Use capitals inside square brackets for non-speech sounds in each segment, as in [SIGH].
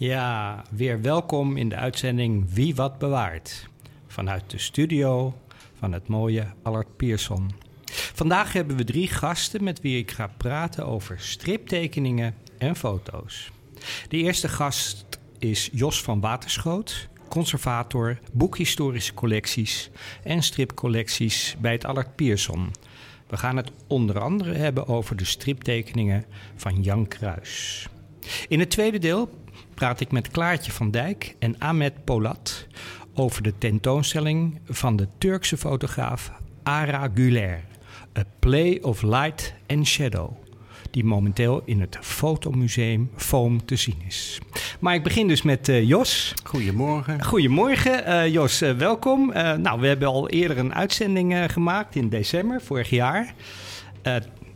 Ja, weer welkom in de uitzending Wie wat bewaart. Vanuit de studio van het mooie Allard Pierson. Vandaag hebben we drie gasten met wie ik ga praten over striptekeningen en foto's. De eerste gast is Jos van Waterschoot, conservator, boekhistorische collecties en stripcollecties bij het Allard Pierson. We gaan het onder andere hebben over de striptekeningen van Jan Kruis. In het tweede deel praat ik met Klaartje van Dijk en Ahmed Polat over de tentoonstelling van de Turkse fotograaf Ara Güler, A Play of Light and Shadow, die momenteel in het Fotomuseum Foam te zien is. Maar ik begin dus met uh, Jos. Goedemorgen. Goedemorgen, uh, Jos, uh, welkom. nou, we hebben al eerder een uitzending gemaakt in december vorig jaar.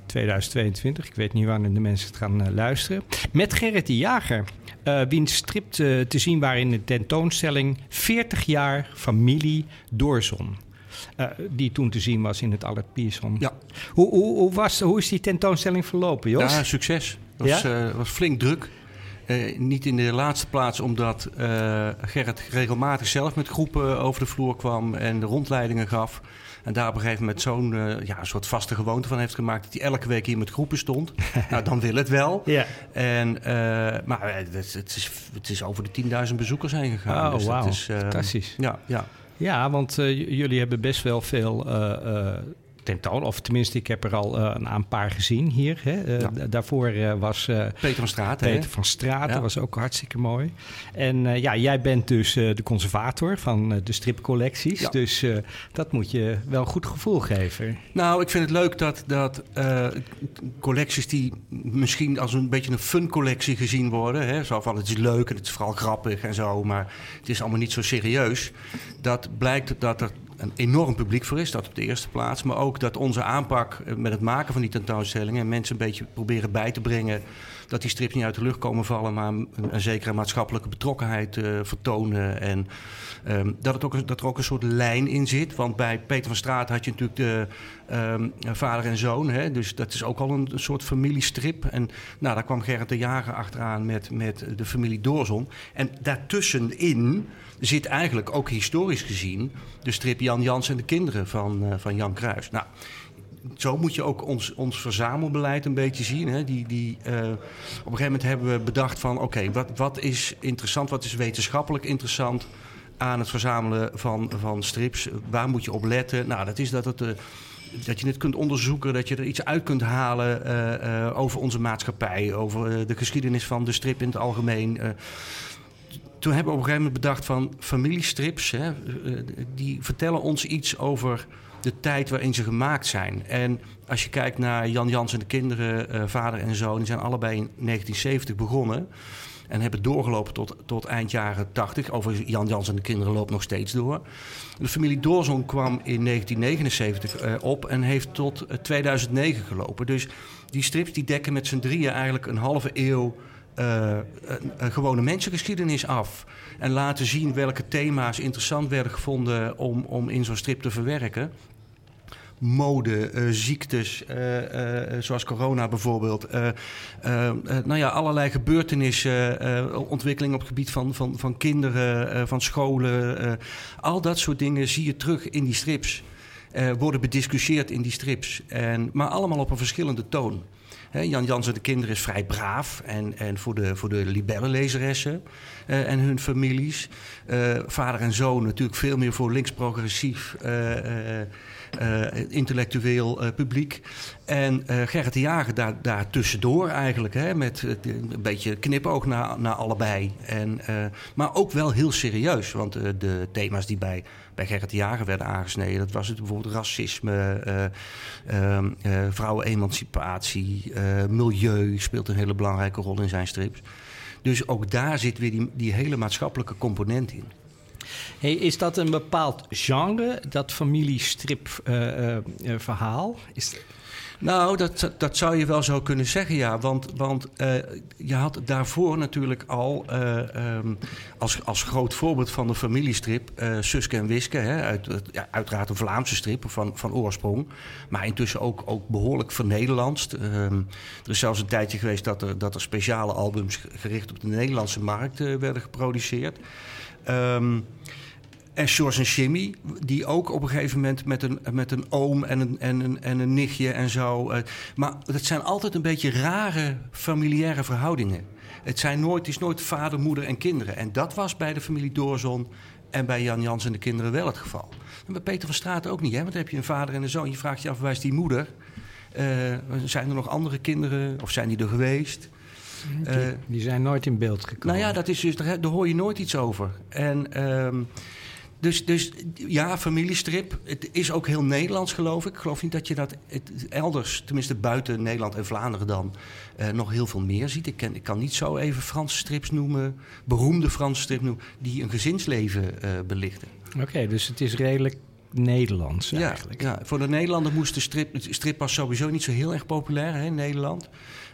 2022, ik weet niet wanneer de mensen het gaan luisteren. Met Gerrit de Jager. Uh, wiens strip te, te, zien waren in de tentoonstelling 40 jaar familie Doorzon. Uh, die toen te zien was in het Albert Pierson. Ja. Hoe, hoe, hoe, was, hoe is die tentoonstelling verlopen, Jos? Ja, succes. Het was, ja? uh, was flink druk. Uh, niet in de laatste plaats omdat Gerrit regelmatig zelf met groepen over de vloer kwam en de rondleidingen gaf. En daar op een gegeven moment zo'n uh, ja, soort vaste gewoonte van heeft gemaakt. Dat hij elke week hier met groepen stond. [LAUGHS] nou, dan wil het wel. Ja. En, uh, maar het, het, is, het is over de 10.000 bezoekers heen gegaan. Oh, dus wauw. uh, Fantastisch. Ja, ja. ja want jullie hebben best wel veel tentoon. Of tenminste, ik heb er al uh, een paar gezien hier. Hè. Uh, ja. Daarvoor uh, was... Peter van Straten. Peter hè? van Straten ja. was ook hartstikke mooi. En ja, jij bent dus de conservator van de stripcollecties. Ja. Dus dat moet je wel een goed gevoel geven. Nou, ik vind het leuk dat, dat collecties die misschien als een beetje een fun collectie gezien worden. Hè, zo van het is leuk en het is vooral grappig en zo. Maar het is allemaal niet zo serieus. Dat blijkt dat er een enorm publiek voor is, dat op de eerste plaats. Maar ook dat onze aanpak met het maken van die tentoonstellingen... en mensen een beetje proberen bij te brengen... dat die strips niet uit de lucht komen vallen... maar een, zekere maatschappelijke betrokkenheid uh, vertonen. En um, dat, het ook, dat er ook een soort lijn in zit. Want bij Peter van Straat had je natuurlijk de um, vader en zoon. Hè? Dus dat is ook al een, soort familiestrip. En nou, daar kwam Gerrit de Jager achteraan met, met de familie Doorzon. En daartussenin zit eigenlijk ook historisch gezien de strip Jan Jans en de kinderen van, uh, van Jan Kruis. Nou, zo moet je ook ons, ons verzamelbeleid een beetje zien. Hè? Die, die, uh, op een gegeven moment hebben we bedacht van... oké, wat, wat is interessant, wat is wetenschappelijk interessant... aan het verzamelen van, van strips? Waar moet je op letten? Nou, dat is dat het... Uh, dat je het kunt onderzoeken, dat je er iets uit kunt halen uh, over onze maatschappij, over de geschiedenis van de strip in het algemeen. toen hebben we op een gegeven moment bedacht van familiestrips, hè, die vertellen ons iets over de tijd waarin ze gemaakt zijn. En als je kijkt naar Jan Jans en de kinderen, vader en zoon, die zijn allebei in 1970 begonnen. En hebben doorgelopen tot, tot eind jaren 80. Over Jan Jans en de kinderen loopt nog steeds door. De familie Doorzon kwam in 1979 uh, op en heeft tot 2009 gelopen. Dus die strips die dekken met z'n drieën eigenlijk een halve eeuw gewone mensengeschiedenis af. En laten zien welke thema's interessant werden gevonden om, om in zo'n strip te verwerken mode, uh, ziektes, uh, uh, zoals corona bijvoorbeeld. nou ja, allerlei gebeurtenissen, ontwikkelingen op het gebied van, van, van kinderen, van scholen. al dat soort dingen zie je terug in die strips. worden bediscussieerd in die strips. En, maar allemaal op een verschillende toon. Jan Jansen de kinderen is vrij braaf. En, en voor de, voor de libellenlezeressen en hun families. Vader en zoon natuurlijk veel meer voor links-progressief... intellectueel uh, publiek. En uh, Gerrit de Jager daar, tussendoor eigenlijk. Hè, met een beetje knipoog naar, naar allebei. En, maar ook wel heel serieus. Want de thema's die bij, bij Gerrit de Jager werden aangesneden... dat was het bijvoorbeeld racisme, vrouwenemancipatie... milieu speelt een hele belangrijke rol in zijn strips. Dus ook daar zit weer die, die hele maatschappelijke component in. Is dat een bepaald genre, dat familiestrip-verhaal? is nou, dat, dat zou je wel zo kunnen zeggen, ja. Want, want je had daarvoor natuurlijk al um, als, als groot voorbeeld van de familiestrip Suske en Wiske. Hè, uit, ja, uiteraard een Vlaamse strip van, van oorsprong. Maar intussen ook, ook behoorlijk vernederlandst. Um, er is zelfs een tijdje geweest dat er, dat er speciale albums gericht op de Nederlandse markt werden geproduceerd. Um, en George en Jimmy, die ook op een gegeven moment met een, met een oom en een, en, een, en een nichtje en zo. Uh, maar het zijn altijd een beetje rare familiaire verhoudingen. Het, zijn nooit, is nooit vader, moeder en kinderen. En dat was bij de familie Doorzon en bij Jan Jans en de kinderen wel het geval. En bij Peter van Straat ook niet, hè? want dan heb je een vader en een zoon. Je vraagt je af, waar is die moeder? Uh, zijn er nog andere kinderen of zijn die er geweest? Die, uh, die, zijn nooit in beeld gekomen. Nou ja, dat is dus, daar, daar hoor je nooit iets over. En... Um, dus, dus ja, familiestrip. Het is ook heel Nederlands, geloof ik. Ik geloof niet dat je dat elders, tenminste buiten Nederland en Vlaanderen dan, uh, nog heel veel meer ziet. Ik, ken, ik kan niet zo even Franse strips noemen, beroemde Franse strips noemen, die een gezinsleven uh, belichten. Oké, okay, dus het is redelijk Nederlands ja, eigenlijk. Ja, voor de Nederlander moest de strip... De strip was sowieso niet zo heel erg populair hè, in Nederland.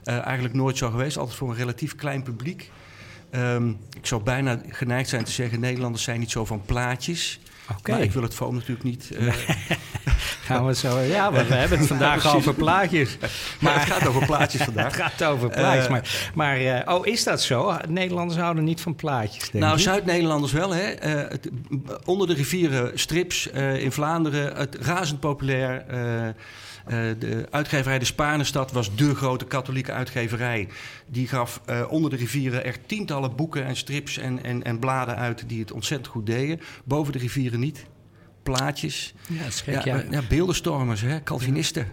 Uh, eigenlijk nooit zo geweest. Altijd voor een relatief klein publiek. Um, ik zou bijna geneigd zijn te zeggen: Nederlanders zijn niet zo van plaatjes. Okay. Maar ik wil het foam natuurlijk niet. Uh... [LAUGHS] Gaan we zo. Ja, maar we hebben het vandaag ja, over plaatjes. [LAUGHS] Maar ja, het gaat over plaatjes vandaag. het gaat over plaatjes. Uh, maar, maar uh, oh, is dat zo? Nederlanders houden niet van plaatjes. Denk nou, Zuid-Nederlanders wel. Hè? Het, onder de rivieren strips in Vlaanderen. Het razend populair. Uh, de uitgeverij De Spaarnestad was dé grote katholieke uitgeverij. Die gaf uh, onder de rivieren echt tientallen boeken en strips en, en, en bladen uit die het ontzettend goed deden. Boven de rivieren niet. Plaatjes. Ja, ja. ja beeldenstormers, hè? Calvinisten.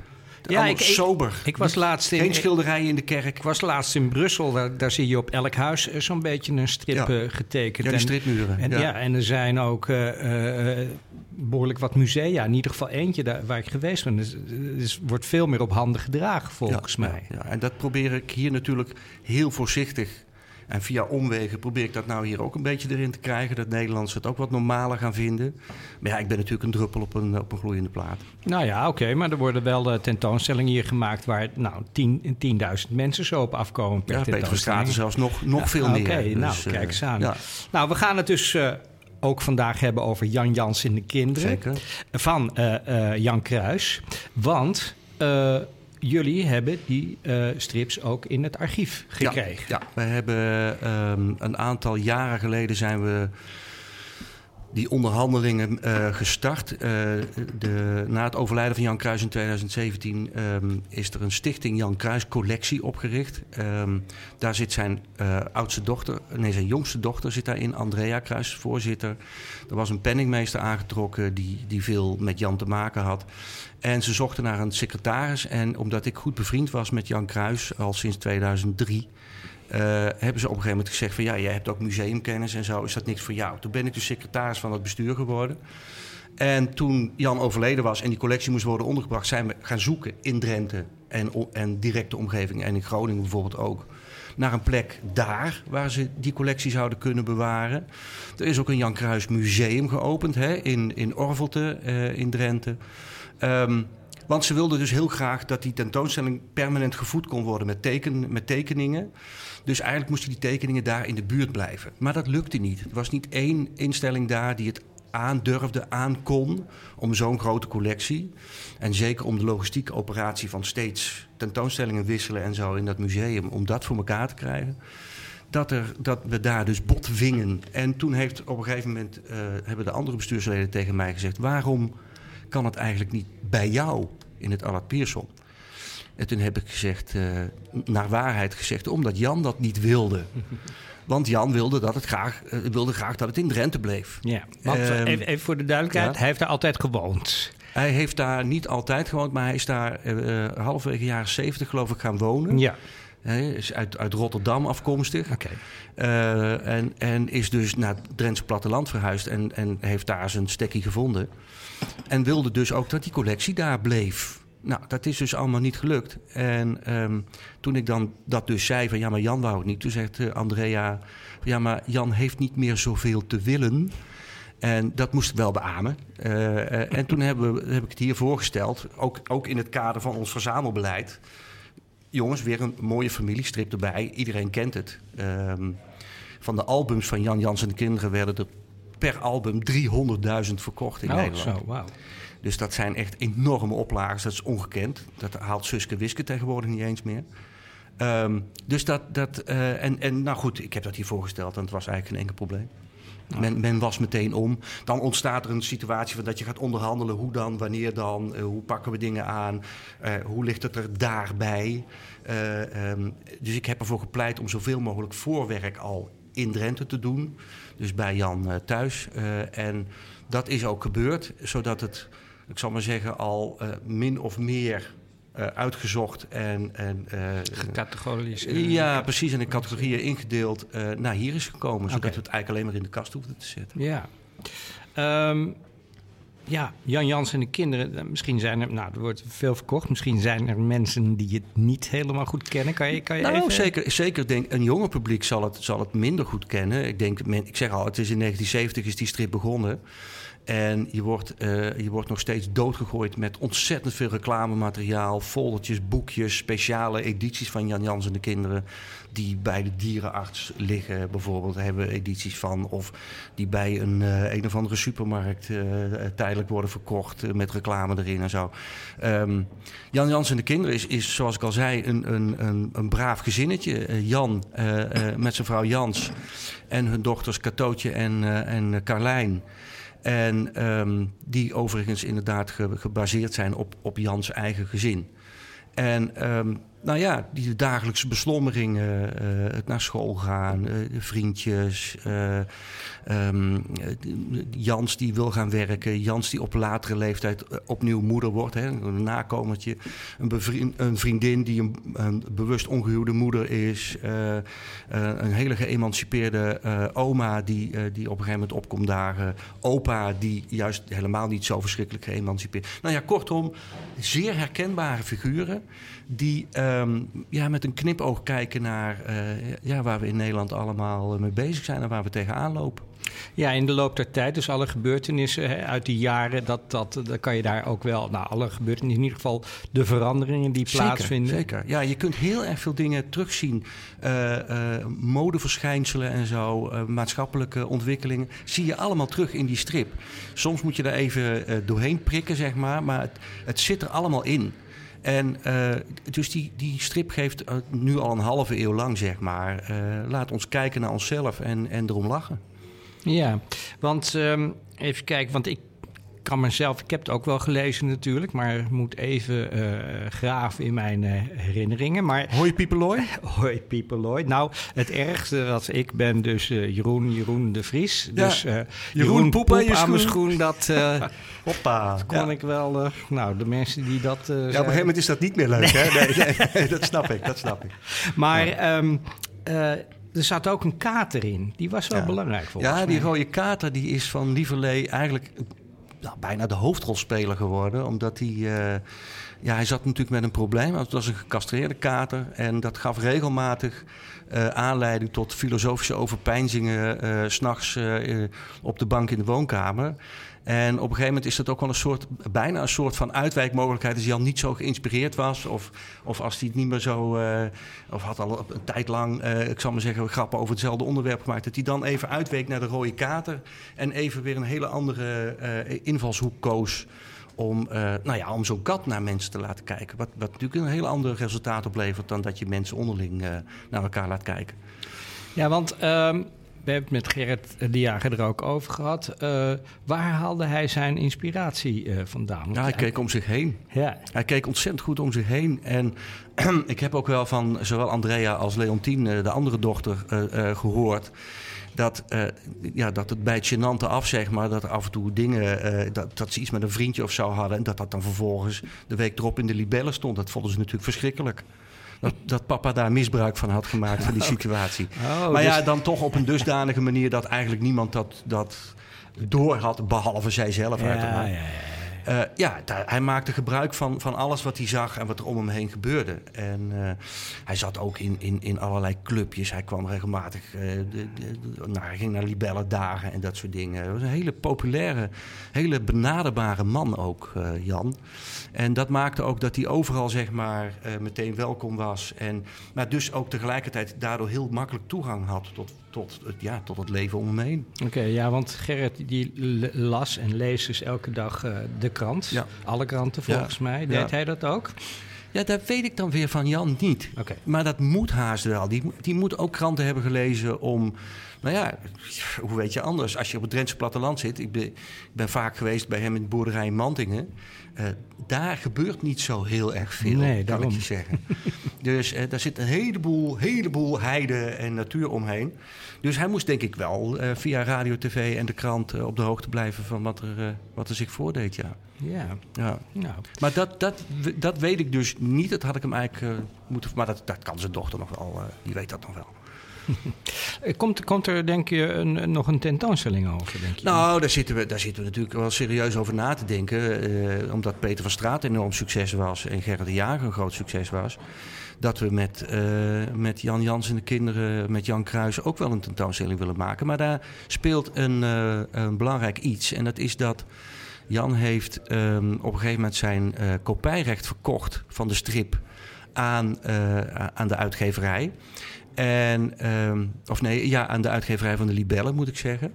Ja, ik, sober. Ik, ik, was laatst in, Geen schilderijen in de kerk. Ik was laatst in Brussel. Daar, daar zie je op elk huis zo'n beetje een strip ja. uh, getekend. Ja, de stripmuren. En, ja. ja. en er zijn ook uh, uh, behoorlijk wat musea. In ieder geval eentje daar, waar ik geweest ben. Dus, dus wordt veel meer op handen gedragen, volgens mij. Ja, en dat probeer ik hier natuurlijk heel voorzichtig en via omwegen probeer ik dat nou hier ook een beetje erin te krijgen. Dat Nederlanders het ook wat normaler gaan vinden. Maar ja, ik ben natuurlijk een druppel op een, op een gloeiende plaat. Nou ja, oké. Okay, maar er worden wel uh, tentoonstellingen hier gemaakt... waar nou, 10.000 10 mensen zo op afkomen per ja. Peter zelfs nog, nog ja, veel meer. Oké, dus, nou, kijk eens aan. Ja. Nou, we gaan het dus... Uh, ook vandaag hebben over Jan Jans en de kinderen. Zeker. Van uh, Jan Kruis. Want jullie hebben die uh, strips ook in het archief gekregen. Ja, ja. we hebben um, een aantal jaren geleden zijn we die onderhandelingen uh, gestart. Uh, de, na het overlijden van Jan Kruis in 2017 um, is er een stichting Jan Kruis Collectie opgericht. Um, daar zit zijn uh, oudste dochter, nee zijn jongste dochter zit daarin, Andrea Kruis, voorzitter. Er was een penningmeester aangetrokken die, die veel met Jan te maken had. En ze zochten naar een secretaris. En omdat ik goed bevriend was met Jan Kruis al sinds 2003... Uh, hebben ze op een gegeven moment gezegd van ja, jij hebt ook museumkennis en zo, is dat niks voor jou? Toen ben ik dus secretaris van het bestuur geworden. En toen Jan overleden was en die collectie moest worden ondergebracht, zijn we gaan zoeken in Drenthe en, en directe omgeving en in Groningen bijvoorbeeld ook. Naar een plek daar waar ze die collectie zouden kunnen bewaren. Er is ook een Jan Kruis museum geopend hè, in, in Orvelte uh, in Drenthe. Um, want ze wilden dus heel graag dat die tentoonstelling permanent gevoed kon worden met, teken, met tekeningen. Dus eigenlijk moesten die tekeningen daar in de buurt blijven. Maar dat lukte niet. Er was niet één instelling daar die het aandurfde, aankon om zo'n grote collectie. En zeker om de logistieke operatie van steeds tentoonstellingen wisselen en zo in dat museum, om dat voor elkaar te krijgen. Dat, er, dat we daar dus bot vingen. En toen heeft op een gegeven moment uh, hebben de andere bestuursleden tegen mij gezegd: waarom kan het eigenlijk niet bij jou in het Allard Pierson? En toen heb ik gezegd, uh, naar waarheid gezegd, omdat Jan dat niet wilde. [LAUGHS] Want Jan wilde, dat het graag, uh, wilde graag dat het in Drenthe bleef. Ja, want, um, even, even, voor de duidelijkheid, ja. hij heeft daar altijd gewoond. Hij heeft daar niet altijd gewoond, maar hij is daar uh, halverwege jaren zeventig geloof ik gaan wonen. Ja. Hij is uit, uit Rotterdam afkomstig. Okay. Uh, en, en is dus naar het Drentse platteland verhuisd en, en heeft daar zijn stekkie gevonden. En wilde dus ook dat die collectie daar bleef. Nou, dat is dus allemaal niet gelukt. En ehm, toen ik dan dat dus zei van ja, maar Jan wou het niet. Toen zegt uh, Andrea, ja, maar Jan heeft niet meer zoveel te willen. En dat moest ik wel beamen. Uh, en toen hebben we, heb ik het hier voorgesteld, ook, ook in het kader van ons verzamelbeleid. Jongens, weer een mooie familiestrip erbij. Iedereen kent het. Ehm, van de albums van Jan Jans en de kinderen werden er per album 300.000 verkocht in oh, Nederland. Zo, wow. Dus dat zijn echt enorme oplages. Dat is ongekend. Dat haalt Suske Wiske tegenwoordig niet eens meer. Um, dus dat, dat uh, en, en nou goed, ik heb dat hier voorgesteld en het was eigenlijk geen enkel probleem. Men, men, was meteen om. Dan ontstaat er een situatie van dat je gaat onderhandelen. Hoe dan, wanneer dan, uh, hoe pakken we dingen aan, uh, hoe ligt het er daarbij. Uh, um, dus ik heb ervoor gepleit om zoveel mogelijk voorwerk al in Drenthe te doen. Dus bij Jan thuis. en dat is ook gebeurd, zodat het, ik zal maar zeggen, al min of meer uh, uitgezocht en... en uh, Gecategoriseerd. Ja, precies. En in categorieën ingedeeld uh, naar hier is gekomen. Zodat we het eigenlijk alleen maar in de kast hoefden te zetten. Ja. Um, ja, Jan Jans en de kinderen. Misschien zijn er... Nou, er wordt veel verkocht. Misschien zijn er mensen die het niet helemaal goed kennen. Kan je, kan je nou, even... zeker. Zeker denk een jonge publiek zal het, zal het minder goed kennen. Ik denk... Ik zeg al, het is in 1970 is die strip begonnen. En je wordt, uh, je wordt nog steeds doodgegooid met ontzettend veel reclamemateriaal, foldertjes, boekjes, speciale edities van Jan Jans en de kinderen. Die bij de dierenarts liggen, bijvoorbeeld, hebben edities van. Of die bij een, uh, een of andere supermarkt uh, tijdelijk worden verkocht met reclame erin en zo. Um, Jan Jans en de kinderen is, is zoals ik al zei, een, een, een, een braaf gezinnetje. Jan met zijn vrouw Jans en hun dochters Katootje en, en Carlijn. En um, die overigens inderdaad ge gebaseerd zijn op, op Jans eigen gezin. En um, nou ja, die dagelijkse beslommeringen, uh, het naar school gaan, uh, vriendjes. Uh, um, Jans die wil gaan werken, Jans die op latere leeftijd opnieuw moeder wordt, hè, een nakomertje. Een, een vriendin die een, een, bewust ongehuwde moeder is. een hele geëmancipeerde oma die, die op een gegeven moment opkomt dagen. Opa die juist helemaal niet zo verschrikkelijk geëmancipeerd. Nou ja, kortom, zeer herkenbare figuren die um, ja, met een knipoog kijken naar uh, ja, waar we in Nederland allemaal mee bezig zijn en waar we tegenaan lopen. Ja, in de loop der tijd, dus alle gebeurtenissen hè, uit die jaren, dat, dat, dat kan je daar ook wel, nou, alle gebeurtenissen, in ieder geval de veranderingen die zeker, plaatsvinden. Zeker, ja, je kunt heel erg veel dingen terugzien. Uh, uh, modeverschijnselen en zo, uh, maatschappelijke ontwikkelingen, zie je allemaal terug in die strip. Soms moet je daar even doorheen prikken, zeg maar, maar het, het zit er allemaal in. En uh, dus die, die strip geeft uh, nu al een halve eeuw lang, zeg maar. Uh, laat ons kijken naar onszelf en, en erom lachen. Ja, want um, even kijken, want ik kan mezelf, ik heb het ook wel gelezen natuurlijk, maar moet even graven in mijn herinneringen. Maar, Hoi Piepelooi? [LAUGHS] Hoi Piepelooi. Nou, het ergste was, ik ben dus Jeroen, Jeroen de Vries. Ja, dus Jeroen, Jeroen poep, aan, je aan mijn schoen, dat... [LAUGHS] Hoppa. Dat kon ja. ik wel, uh, nou, de mensen die dat. Uh, ja, op een gegeven moment is dat niet meer leuk, nee. hè? Nee, nee, nee, dat snap ik, dat snap ik. Maar ja. um, uh, er zat ook een kater in. Die was wel ja. belangrijk volgens ja, die rode kater die is van Lieverlee eigenlijk nou, bijna de hoofdrolspeler geworden. Omdat hij... ja, hij zat natuurlijk met een probleem. Het was een gecastreerde kater. En dat gaf regelmatig uh, aanleiding tot filosofische overpeinzingen. Uh, s'nachts uh, op de bank in de woonkamer. En op een gegeven moment is dat ook wel een soort, bijna een soort van uitwijkmogelijkheid. Als Jan niet zo geïnspireerd was, of, of als hij het niet meer zo, uh, of had al een tijd lang, uh, ik zal maar zeggen, grappen over hetzelfde onderwerp gemaakt, dat hij dan even uitweek naar de rode kater en even weer een hele andere uh, invalshoek koos. Om, nou ja, om zo'n kat naar mensen te laten kijken. Wat, wat natuurlijk een heel ander resultaat oplevert dan dat je mensen onderling naar elkaar laat kijken. Ja, want um we hebben het met Gerrit de Jager er ook over gehad. Uh, waar haalde hij zijn inspiratie uh, vandaan? Ja, hij keek om zich heen. Ja. Hij keek ontzettend goed om zich heen. En [CLEARS THROAT] ik heb ook wel van zowel Andrea als Leontine, de andere dochter, gehoord. Dat, ja, dat het bij het gênante af, zeg maar, dat er af en toe dingen, dat, dat ze iets met een vriendje of zo hadden. En dat dat dan vervolgens de week erop in de libellen stond. Dat vonden ze natuurlijk verschrikkelijk. Dat, dat, papa daar misbruik van had gemaakt van die situatie. Oh, maar dus... ja, dan toch op een dusdanige manier dat eigenlijk niemand dat, dat door had, behalve zij zelf ja, uiteraard. Ja, ja, Eh, ja, hij maakte gebruik van, van alles wat hij zag en wat er om hem heen gebeurde. En uh, hij zat ook in, in, in allerlei clubjes. Hij kwam regelmatig, uh, de, de, nou, hij ging naar libellendagen en dat soort dingen. Hij was een hele populaire, hele benaderbare man ook, Jan. En dat maakte ook dat hij overal zeg maar meteen welkom was. En, maar dus ook tegelijkertijd daardoor heel makkelijk toegang had tot, tot, het, ja, tot het leven om hem heen. Oké, ja, want Gerrit die las en leest dus elke dag de krant. Ja. Alle kranten volgens mij. Deed hij dat ook? Ja, dat weet ik dan weer van Jan niet. Okay. Maar dat moet haast wel. Die, die moet ook kranten hebben gelezen om... Nou ja, hoe weet je anders? Als je op het Drentse platteland zit... Ik ben, ik ben vaak geweest bij hem in de boerderij in Mantingen. Uh, daar gebeurt niet zo heel erg veel, nee, kan daarom. ik je zeggen. [LAUGHS] dus uh, daar zit een heleboel, heleboel heide en natuur omheen. Dus hij moest denk ik wel uh, via radio, tv en de krant op de hoogte blijven... van wat er, wat er zich voordeed, ja. Ja. ja. Nou. Maar dat, dat, dat weet ik dus niet. Dat had ik hem eigenlijk moeten... Maar dat, dat kan zijn dochter nog wel. die weet dat nog wel. [LAUGHS] komt, komt er denk je een, nog een tentoonstelling over? Denk je? Nou, daar zitten, we, daar zitten we natuurlijk wel serieus over na te denken. Eh, omdat Peter van Straat enorm succes was en Gerrit de Jager een groot succes was. Dat we met, uh, met Jan Jans en de kinderen, met Jan Kruis ook wel een tentoonstelling willen maken. Maar daar speelt een, uh, een belangrijk iets. En dat is dat Jan heeft um, op een gegeven moment zijn uh, kopijrecht verkocht van de strip aan, aan de uitgeverij. En, um, of nee, ja, aan de uitgeverij van de Libellen, moet ik zeggen.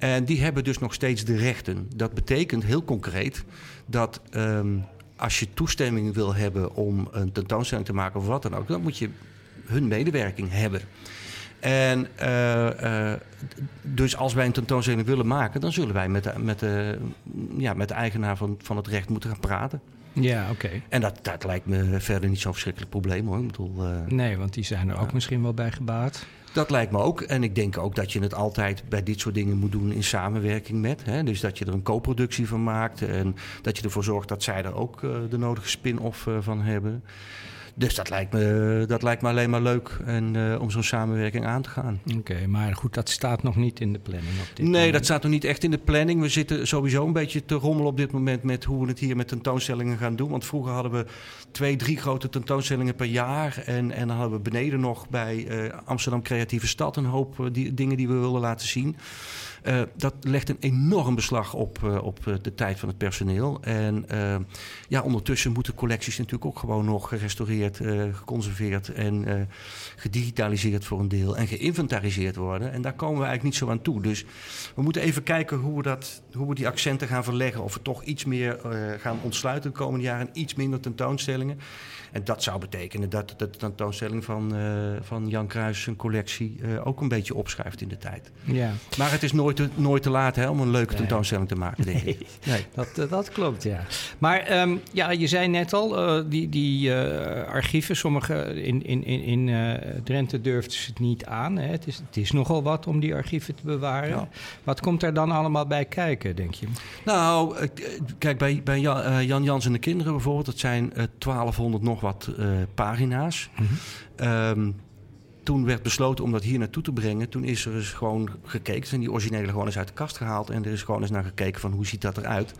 En die hebben dus nog steeds de rechten. Dat betekent heel concreet dat um, als je toestemming wil hebben om een tentoonstelling te maken of wat dan ook, dan moet je hun medewerking hebben. En uh, uh, dus als wij een tentoonstelling willen maken, dan zullen wij met de, met de, ja, met de eigenaar van, van het recht moeten gaan praten. Ja, oké. En dat, dat lijkt me verder niet zo'n verschrikkelijk probleem hoor. Ik bedoel, uh, nee, want die zijn er ook misschien wel bij gebaat. Dat lijkt me ook. En ik denk ook dat je het altijd bij dit soort dingen moet doen in samenwerking met. Hè? Dus dat je er een co-productie van maakt. En dat je ervoor zorgt dat zij er ook uh, de nodige spin-off uh, van hebben. Dus dat lijkt me, dat lijkt me alleen maar leuk en, uh, om zo'n samenwerking aan te gaan. Oké, maar goed, dat staat nog niet in de planning op dit Nee, moment. dat staat nog niet echt in de planning. We zitten sowieso een beetje te rommelen op dit moment met hoe we het hier met tentoonstellingen gaan doen. Want vroeger hadden we twee, drie grote tentoonstellingen per jaar. En, en dan hadden we beneden nog bij uh, Amsterdam Creatieve Stad een hoop uh, die, dingen die we wilden laten zien. Uh, dat legt een enorm beslag op, uh, op uh, de tijd van het personeel. En ja, ondertussen moeten collecties natuurlijk ook gewoon nog gerestaureerd, geconserveerd en gedigitaliseerd voor een deel en geïnventariseerd worden. En daar komen we eigenlijk niet zo aan toe. Dus we moeten even kijken hoe we, dat, hoe we die accenten gaan verleggen. Of we toch iets meer gaan ontsluiten de komende jaren, iets minder tentoonstellingen. En dat zou betekenen dat de tentoonstelling van, van Jan Kruis zijn collectie ook een beetje opschuift in de tijd. Ja. Maar het is nooit te, nooit te laat hè, om een leuke tentoonstelling te maken, denk ik. Nee, dat, uh, dat klopt, ja. Maar um, ja, je zei net al, die, die archieven, sommige in, in, in, in Drenthe durfden ze het niet aan. Hè. Het, is, het is nogal wat om die archieven te bewaren. Ja. Wat komt er dan allemaal bij kijken, denk je? Nou, kijk, bij, bij Jan, Jan Jans en de kinderen bijvoorbeeld, dat zijn 1200 nog wat pagina's. Mm -hmm. um, toen werd besloten om dat hier naartoe te brengen. Toen is er eens gewoon gekeken. Zijn die originele gewoon eens uit de kast gehaald. En er is gewoon eens naar gekeken van hoe ziet dat eruit.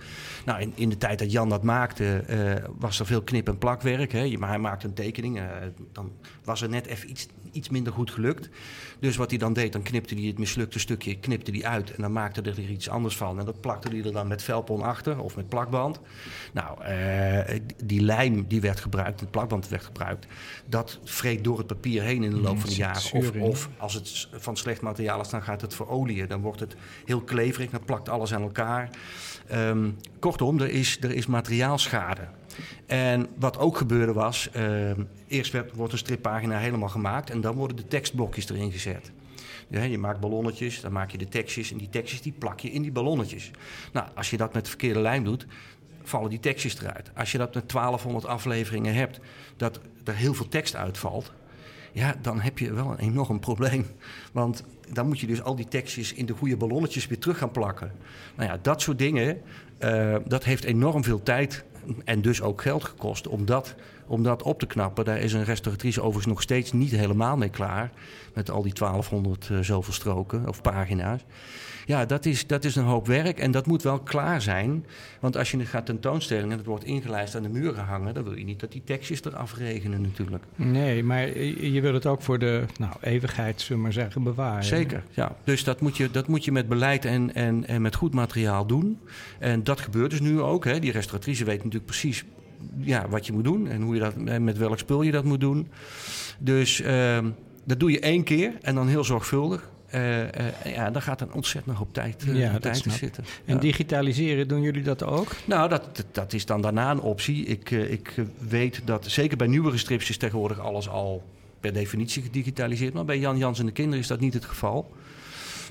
Nou, in, in de tijd dat Jan dat maakte, uh, was er veel knip- en plakwerk. Hè. Maar hij maakte een tekening. Uh, dan was er net even iets, iets minder goed gelukt. Dus wat hij dan deed, dan knipte hij het mislukte stukje knipte hij uit. En dan maakte hij er iets anders van. En dat plakte hij er dan met velpon achter of met plakband. Nou, uh, die lijm die werd gebruikt, het plakband werd gebruikt. Dat vreet door het papier heen in de loop van de jaren. Of, of, als het van slecht materiaal is, dan gaat het verolieën. Dan wordt het heel kleverig, dan plakt alles aan elkaar. Um, kortom, er is, er is materiaalschade. En wat ook gebeurde was, uh, eerst werd, wordt een strippagina helemaal gemaakt en dan worden de tekstblokjes erin gezet. Je maakt ballonnetjes, dan maak je de tekstjes en die tekstjes die plak je in die ballonnetjes. Nou, als je dat met de verkeerde lijm doet, vallen die tekstjes eruit. Als je dat met 1200 afleveringen hebt, dat er heel veel tekst uitvalt, ja, dan heb je wel een enorm probleem. Want dan moet je dus al die tekstjes in de goede ballonnetjes weer terug gaan plakken. Nou ja, dat soort dingen, uh, dat heeft enorm veel tijd en dus ook geld gekost om dat, om dat op te knappen. Daar is een restauratrice overigens nog steeds niet helemaal mee klaar. Met al die 1200 uh, zoveel stroken of pagina's. Ja, dat is, dat is een hoop werk en dat moet wel klaar zijn. Want als je het gaat tentoonstellen en het wordt ingelijst aan de muren hangen... dan wil je niet dat die tekstjes eraf regenen natuurlijk. Nee, maar je wil het ook voor de nou, eeuwigheid, zullen we maar zeggen, bewaren. Zeker, ja. Dus dat moet je, dat moet je met beleid en, en, en met goed materiaal doen. En dat gebeurt dus nu ook. Hè. Die restauratrice weet natuurlijk precies ja, wat je moet doen... en hoe je dat, met welk spul je dat moet doen. Dus... Uh, dat doe je één keer en dan heel zorgvuldig. Uh, uh, ja, dan gaat er ontzettend hoop tijd, uh, ja, tijd te zitten. En ja. digitaliseren, doen jullie dat ook? Nou, dat, dat is dan daarna een optie. Ik, ik weet dat zeker bij nieuwere strips is tegenwoordig alles al per definitie gedigitaliseerd. Maar bij Jan Jans en de kinderen is dat niet het geval.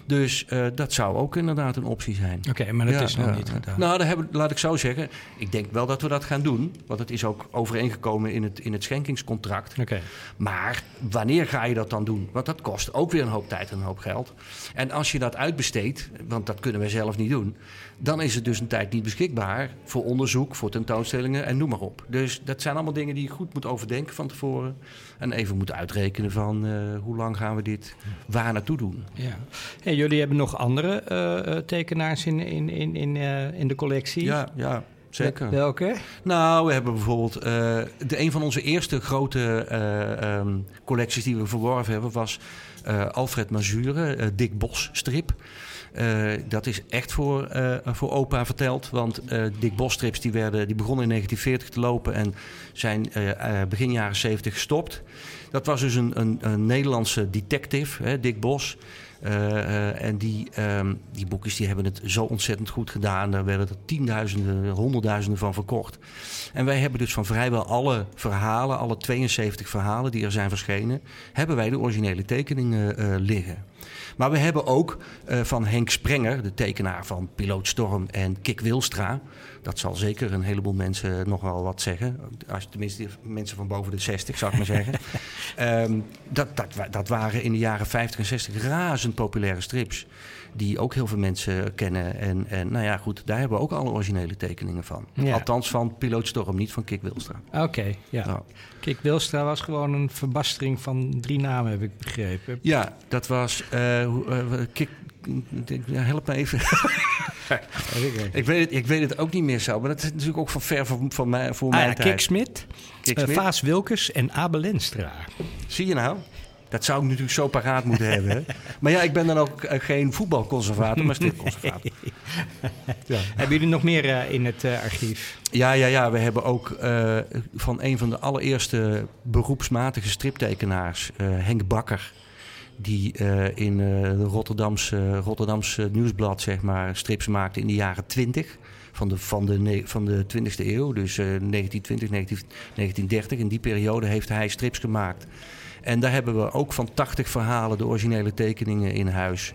Dus uh, dat zou ook inderdaad een optie zijn. Oké, okay, maar dat ja, is nog ja, niet gedaan. Nou, hebben, laat ik zo zeggen. Ik denk wel dat we dat gaan doen. Want het is ook overeengekomen in het, in het schenkingscontract. Oké. Okay. Maar wanneer ga je dat dan doen? Want dat kost ook weer een hoop tijd en een hoop geld. En als je dat uitbesteedt, want dat kunnen wij zelf niet doen... dan is het dus een tijd niet beschikbaar voor onderzoek, voor tentoonstellingen en noem maar op. Dus dat zijn allemaal dingen die je goed moet overdenken van tevoren. En even moet uitrekenen van uh, hoe lang gaan we dit waar naartoe doen. Ja. Hey, jullie hebben nog andere uh, tekenaars in, in, in, in, in de collectie? Ja, ja. Zeker. Welke? Nou, we hebben bijvoorbeeld... Uh, de, een van onze eerste grote uh, um, collecties die we verworven hebben... was uh, Alfred Mazure, Dick Bos strip. Dat is echt voor, voor opa verteld. Want Dick Bos strips die werden, die begonnen in 1940 te lopen... en zijn begin jaren 70 gestopt. Dat was dus een, een, een Nederlandse detective, hè, Dick Bos... Uh, uh, en die, um, die boekjes die hebben het zo ontzettend goed gedaan. Daar werden er tienduizenden, honderdduizenden van verkocht. En wij hebben dus van vrijwel alle verhalen, alle 72 verhalen die er zijn verschenen, hebben wij de originele tekeningen uh, liggen. Maar we hebben ook van Henk Sprenger, de tekenaar van Piloot Storm en Kik Wilstra. Dat zal zeker een heleboel mensen nog wel wat zeggen. Als, tenminste, mensen van boven de 60, zou ik maar zeggen. um, [LAUGHS] dat, dat, dat waren in de jaren 50 en 60 razend populaire strips. Die ook heel veel mensen kennen. En, en nou ja, goed, daar hebben we ook alle originele tekeningen van. Ja. Althans van Piloot Storm, niet van Kik Wilstra. Oké, okay, ja. Nou. Kik Wilstra was gewoon een verbastering van drie namen, heb ik begrepen. Ja, dat was uh, uh, Kik... Ja, help me even. [LAUGHS] ik, weet het, ik weet het ook niet meer zo, maar dat is natuurlijk ook van ver van, mij, voor ah, mijn ja, tijd. Kik Smit, uh, Vaas Wilkes en Abel Lenstra. Zie je nou? Dat zou ik natuurlijk zo paraat moeten [LAUGHS] hebben. Hè? Maar ja, ik ben dan ook uh, geen voetbalconservator, maar stripconservator. [LAUGHS] ja. Hebben jullie nog meer uh, in het uh, archief? Ja, ja, ja, we hebben ook van een van de allereerste beroepsmatige striptekenaars, Henk Bakker die uh, in uh, de Rotterdamse, Rotterdamse nieuwsblad zeg maar, strips maakte in de jaren 20 van de, van de, van de 20e eeuw, dus uh, 1920, 19, 1930. In die periode heeft hij strips gemaakt. En daar hebben we ook van 80 verhalen de originele tekeningen in huis.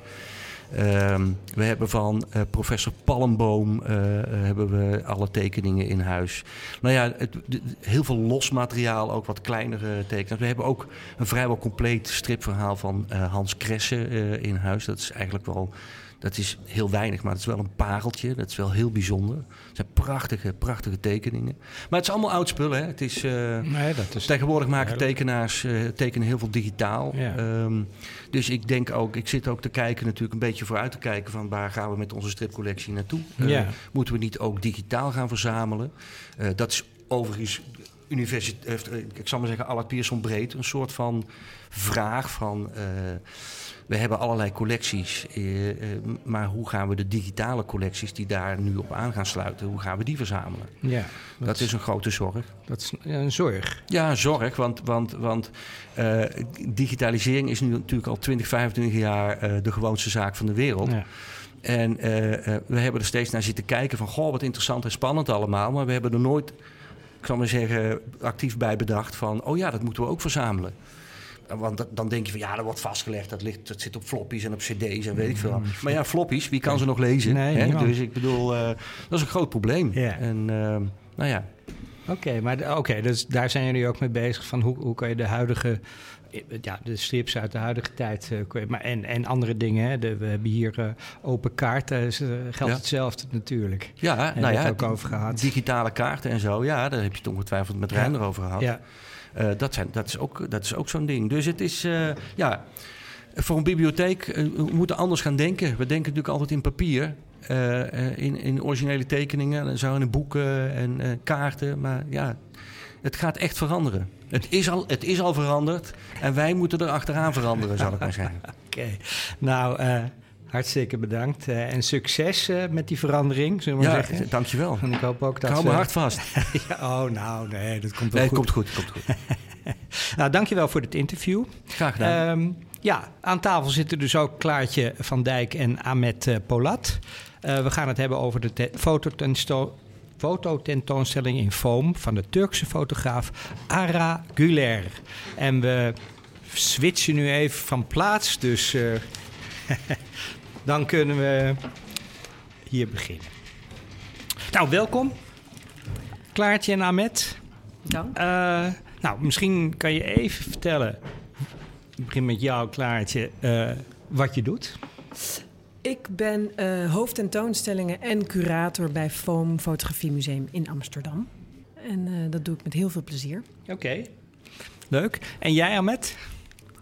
Um, we hebben van uh, professor Palmboom uh, hebben we alle tekeningen in huis. Nou ja, het, heel veel los materiaal, ook wat kleinere tekeningen. We hebben ook een vrijwel compleet stripverhaal van Hans Kresse in huis. Dat is eigenlijk wel dat is heel weinig, maar het is wel een pareltje. Dat is wel heel bijzonder. Het zijn prachtige, prachtige tekeningen. Maar het is allemaal oud spul, hè? Het is, uh, nee, dat is tegenwoordig maken tekenaars uh, tekenen heel veel digitaal. Ja. Um, dus ik denk ook, ik zit ook te kijken, natuurlijk een beetje vooruit te kijken van waar gaan we met onze stripcollectie naartoe? Uh, ja. Moeten we niet ook digitaal gaan verzamelen? dat is overigens universiteit, ik zal maar zeggen, Allard Pierson breed, een soort van vraag van. We hebben allerlei collecties, uh, uh, maar hoe gaan we de digitale collecties die daar nu op aan gaan sluiten, hoe gaan we die verzamelen? Ja, dat, dat is een grote zorg. Dat is een zorg. Ja, zorg, want, want, want digitalisering is nu natuurlijk al 20, 25 jaar de gewoonste zaak van de wereld. Ja. En we hebben er steeds naar zitten kijken van, goh, wat interessant en spannend allemaal, maar we hebben er nooit ik zal maar zeggen, actief bij bedacht van... oh ja, dat moeten we ook verzamelen. Want dan denk je van ja, dat wordt vastgelegd. Dat, ligt, dat zit op floppies en op cd's en weet ik veel. Maar ja, floppies, wie kan ze nog lezen? Nee, hè? Dus ik bedoel, uh, dat is een groot probleem. Ja. En uh, nou ja. Oké, maar oké, dus daar zijn jullie ook mee bezig van hoe, hoe kan je de huidige ja, de strips uit de huidige tijd. Uh, maar en, en andere dingen. Hè. De, we hebben hier uh, open kaarten. Dus, uh, geldt Ja. hetzelfde natuurlijk. Ja, Hebben nou ja, het ook over gehad. digitale kaarten en zo. Ja, daar heb je het ongetwijfeld met Reiner over gehad. Ja, Eh, dat, zijn, dat is ook, ook zo'n ding. Dus het is, eh, ja, voor een bibliotheek eh, we moeten anders gaan denken. We denken natuurlijk altijd in papier, in, in originele tekeningen, en zo in boeken en kaarten. Maar ja, het gaat echt veranderen. Het is, al, het is al veranderd en wij moeten er achteraan veranderen, zal ik maar zeggen. [LAUGHS] oké. Nou, hartstikke bedankt. eh, en succes eh, met die verandering, zullen we maar Ja, zeggen. dankjewel. En ik hoop ook Ik dat... hou we- me hard vast. [LAUGHS] Ja, oh, nou, nee, dat komt wel Nee, goed. komt goed, komt goed. [LAUGHS] Nou, dankjewel voor dit interview. Graag gedaan. Ehm, ja, aan tafel zitten dus ook Klaartje van Dijk en Ahmed eh, Polat. Eh, we gaan het hebben over de fototentoonstelling in foam van de Turkse fotograaf Ara Güler. En we switchen nu even van plaats, dus eh, [LAUGHS] dan kunnen we hier beginnen. Nou, welkom. Klaartje en Ahmed. Dank. Eh, nou, misschien kan je even vertellen. Ik begin met jou, Klaartje. eh, wat je doet. Ik ben eh hoofdtentoonstellingen en curator bij Foam Fotografie Museum in Amsterdam. En dat doe ik met heel veel plezier. Oké. Leuk. En jij, Ahmed?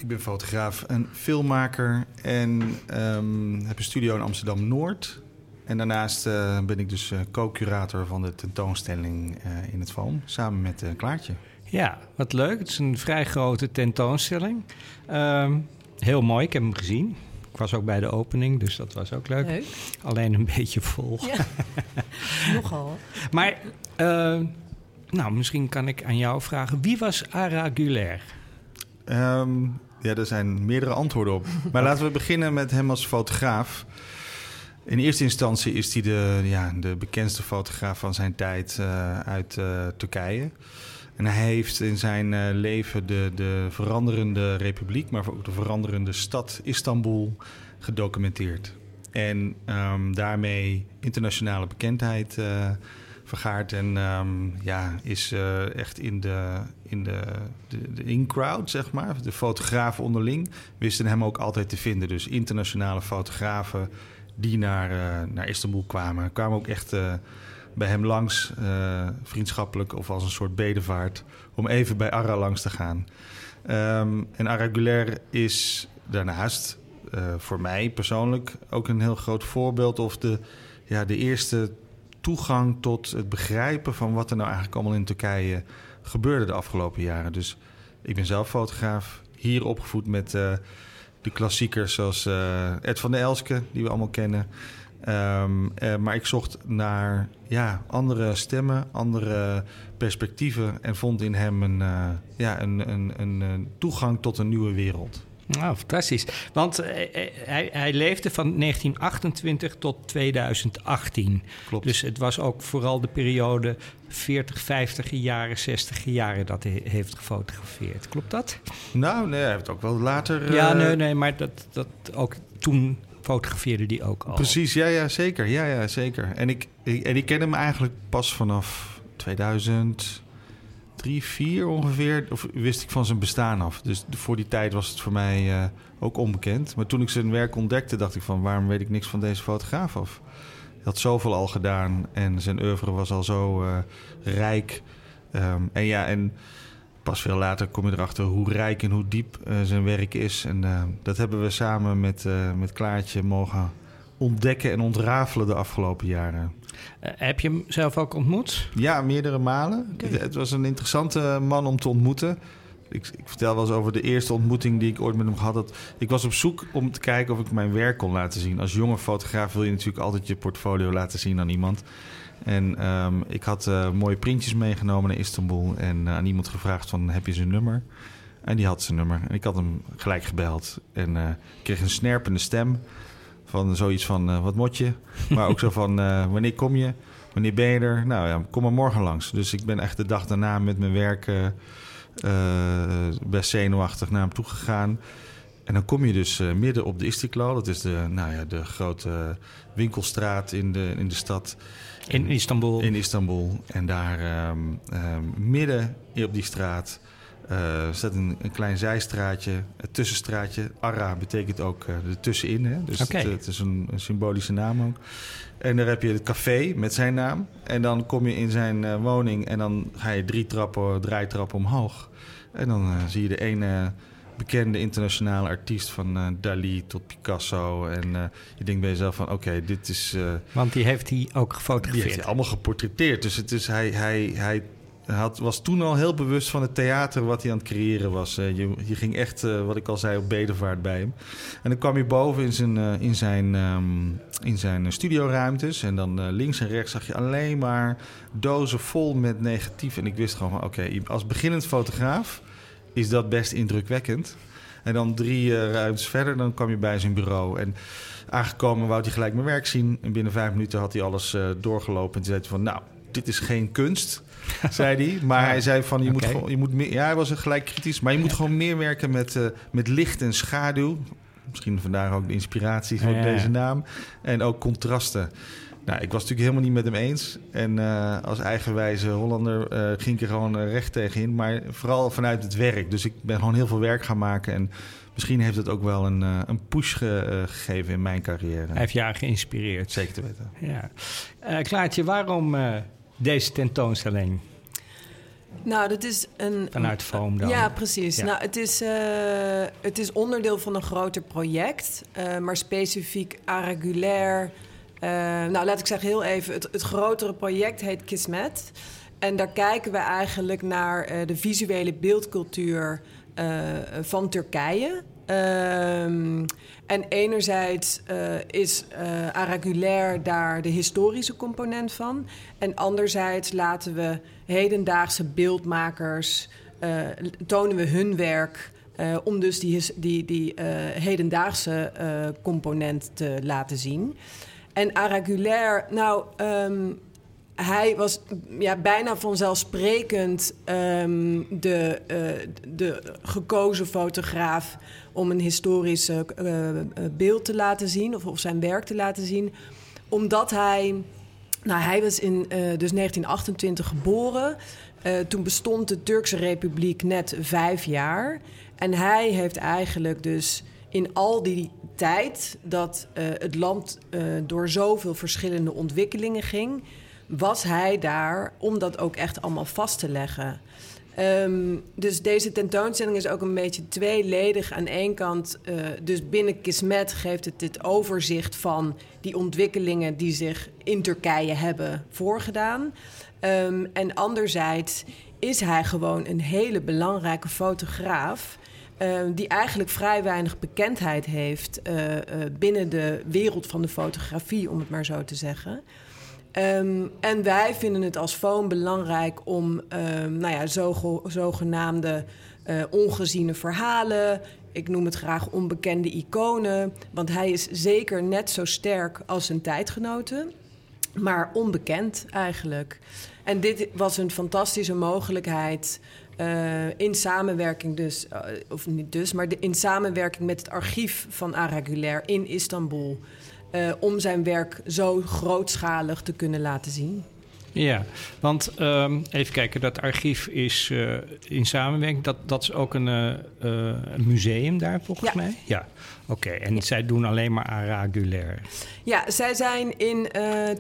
Ik ben fotograaf en filmmaker en ehm, heb een studio in Amsterdam Noord. En daarnaast eh, ben ik dus eh, co-curator van de tentoonstelling eh, in het Foam, samen met eh, Klaartje. Ja, wat leuk. Het is een vrij grote tentoonstelling. Ehm, heel mooi, ik heb hem gezien. Ik was ook bij de opening, dus dat was ook leuk. Leuk. Alleen een beetje vol. Ja. [LAUGHS] Nogal. Maar, eh, nou, misschien kan ik aan jou vragen. Wie was Ara Güler? Ehm, ja, er zijn meerdere antwoorden op. Maar [LAUGHS] laten we beginnen met hem als fotograaf. In eerste instantie is hij de, ja, de bekendste fotograaf van zijn tijd eh, uit eh, Turkije. En hij heeft in zijn eh, leven de, de veranderende republiek, maar ook de veranderende stad Istanbul gedocumenteerd. En ehm, daarmee internationale bekendheid eh, vergaard. En ehm, ja, is eh, echt in de, in de, de, de in-crowd, zeg maar. De fotografen onderling wisten hem ook altijd te vinden. Dus internationale fotografen die naar, eh, naar Istanbul kwamen. Kwamen ook echt eh, bij hem langs, vriendschappelijk of als een soort bedevaart... om even bij Ara langs te gaan. Ehm, en Ara Güler is daarnaast voor mij persoonlijk ook een heel groot voorbeeld... of de, ja, de eerste toegang tot het begrijpen van wat er nou eigenlijk allemaal in Turkije gebeurde de afgelopen jaren. Dus ik ben zelf fotograaf, hier opgevoed met eh, de klassiekers zoals eh, Ed van der Elske, die we allemaal kennen. Ehm, eh, maar ik zocht naar ja, andere stemmen, andere perspectieven en vond in hem een, ja, een, een, een, een toegang tot een nieuwe wereld. Nou, fantastisch. Want eh, eh, hij, hij leefde van 1928 tot 2018. Klopt. Dus het was ook vooral de periode 40, 50 jaren, 60 jaren dat hij heeft gefotografeerd. Klopt dat? Nou, nee, hij heeft ook wel later. ja, eh, nee, nee, maar dat, dat ook toen fotografeerde hij ook al. Precies, ja, ja, zeker. Ja, ja, zeker. En ik, ik, en ik ken hem eigenlijk pas vanaf 2003, 2004 ongeveer. Of wist ik van zijn bestaan af. Dus voor die tijd was het voor mij eh, ook onbekend. Maar toen ik zijn werk ontdekte, dacht ik van... waarom weet ik niks van deze fotograaf af? Hij had zoveel al gedaan en zijn oeuvre was al zo eh, rijk. Ehm, en ja, en pas veel later kom je erachter hoe rijk en hoe diep eh, zijn werk is. En dat hebben we samen met, met Klaartje mogen ontdekken en ontrafelen de afgelopen jaren. Eh, heb je hem zelf ook ontmoet? Ja, meerdere malen. Het, het was een interessante man om te ontmoeten. Ik, ik vertel wel eens over de eerste ontmoeting die ik ooit met hem gehad had. Ik was op zoek om te kijken of ik mijn werk kon laten zien. Als jonge fotograaf wil je natuurlijk altijd je portfolio laten zien aan iemand. En ehm, ik had eh, mooie printjes meegenomen naar Istanbul en eh, aan iemand gevraagd van heb je zijn nummer? En die had zijn nummer. En ik had hem gelijk gebeld en kreeg een snerpende stem van zoiets van eh, wat mot je? Maar ook zo [LAUGHS] van eh, wanneer kom je? Wanneer ben je er? Nou ja, kom maar morgen langs. Dus ik ben echt de dag daarna met mijn werk eh, best zenuwachtig naar hem toe gegaan. En dan kom je dus midden op de Istiklal. Dat is de, nou ja, de grote winkelstraat in de, in de stad. In Istanbul. In Istanbul. En daar um, um, midden op die straat uh, staat een, een, klein zijstraatje, een tussenstraatje. Arra betekent ook uh, er tussenin. Hè? Dus okay. het, het, is een, een, symbolische naam ook. En daar heb je het café met zijn naam. En dan kom je in zijn uh, woning en dan ga je drie trappen, draaitrappen omhoog. En dan zie je de ene bekende internationale artiest van uh, Dali tot Picasso. En uh, je denkt bij jezelf van oké, dit is... Uh, Want die heeft hij ook gefotografeerd? Die heeft hij allemaal geportretteerd. Dus het is, hij, hij, hij had, was toen al heel bewust van het theater wat hij aan het creëren was. je, je ging echt, wat ik al zei, op bedevaart bij hem. En dan kwam je boven in zijn, in zijn, um, in zijn studioruimtes. En dan links en rechts zag je alleen maar dozen vol met negatief. En ik wist gewoon van oké, als beginnend fotograaf is dat best indrukwekkend. En dan drie ruimtes verder, dan kwam je bij zijn bureau. En aangekomen wou hij gelijk mijn werk zien. En binnen vijf minuten had hij alles doorgelopen. En zei hij van, nou, dit is geen kunst, [LAUGHS] zei hij. Maar hij zei van, je moet gewoon... Je moet meer, ja, hij was er gelijk kritisch. Maar je moet gewoon meer werken met, uh, met licht en schaduw. Misschien vandaar ook de inspiratie Ja, ja. deze naam. En ook contrasten. Nou, ik was natuurlijk helemaal niet met hem eens. En uh, als eigenwijze Hollander uh, ging ik er gewoon recht tegenin. Maar vooral vanuit het werk. Dus ik ben gewoon heel veel werk gaan maken. En misschien heeft het ook wel een, een push ge gegeven in mijn carrière. Hij heeft jou geïnspireerd. Zeker te weten. Ja. Klaartje, waarom deze tentoonstelling? Nou, dat is een... Vanuit Foam dan? Ja, precies. Ja. Nou, het is, uh, het is onderdeel van een groter project. Uh, maar specifiek Aragulair... Uh, nou, laat ik zeggen heel even. Het, het grotere project heet Kismet. En daar kijken we eigenlijk naar de visuele beeldcultuur van Turkije. Um, en enerzijds uh, is uh, daar de historische component van. En anderzijds laten we hedendaagse beeldmakers, uh, tonen we hun werk. om dus die, die, die hedendaagse component te laten zien. En Aragulair, nou, um, hij was ja, bijna vanzelfsprekend um, de, de gekozen fotograaf om een historisch uh, beeld te laten zien, of, of, zijn werk te laten zien. Omdat hij, nou, hij was in dus 1928 geboren. toen bestond de Turkse Republiek net vijf jaar. En hij heeft eigenlijk dus in al die tijd dat het land door zoveel verschillende ontwikkelingen ging, was hij daar om dat ook echt allemaal vast te leggen. Um, dus deze tentoonstelling is ook een beetje tweeledig. Aan één kant, uh, dus binnen Kismet geeft het dit overzicht van die ontwikkelingen die zich in Turkije hebben voorgedaan. Um, en anderzijds is hij gewoon een hele belangrijke fotograaf. Uh, die eigenlijk vrij weinig bekendheid heeft uh, uh, binnen de wereld van de fotografie, om het maar zo te zeggen. Um, en wij vinden het als FOAM belangrijk om um, nou ja, zo, zogenaamde ongeziene verhalen, ik noem het graag onbekende iconen, want hij is zeker net zo sterk als zijn tijdgenoten, maar onbekend eigenlijk. En dit was een fantastische mogelijkheid uh, in samenwerking dus, uh, of niet dus, maar de, in samenwerking met het archief van Aragulair in Istanbul. Uh, om zijn werk zo grootschalig te kunnen laten zien. Ja, want um, even kijken, dat archief is uh, in samenwerking. Dat, dat is ook een, uh, een museum daar volgens ja. mij? Ja, oké. Okay. En ja. zij doen alleen maar Aragulair. Ja, zij zijn in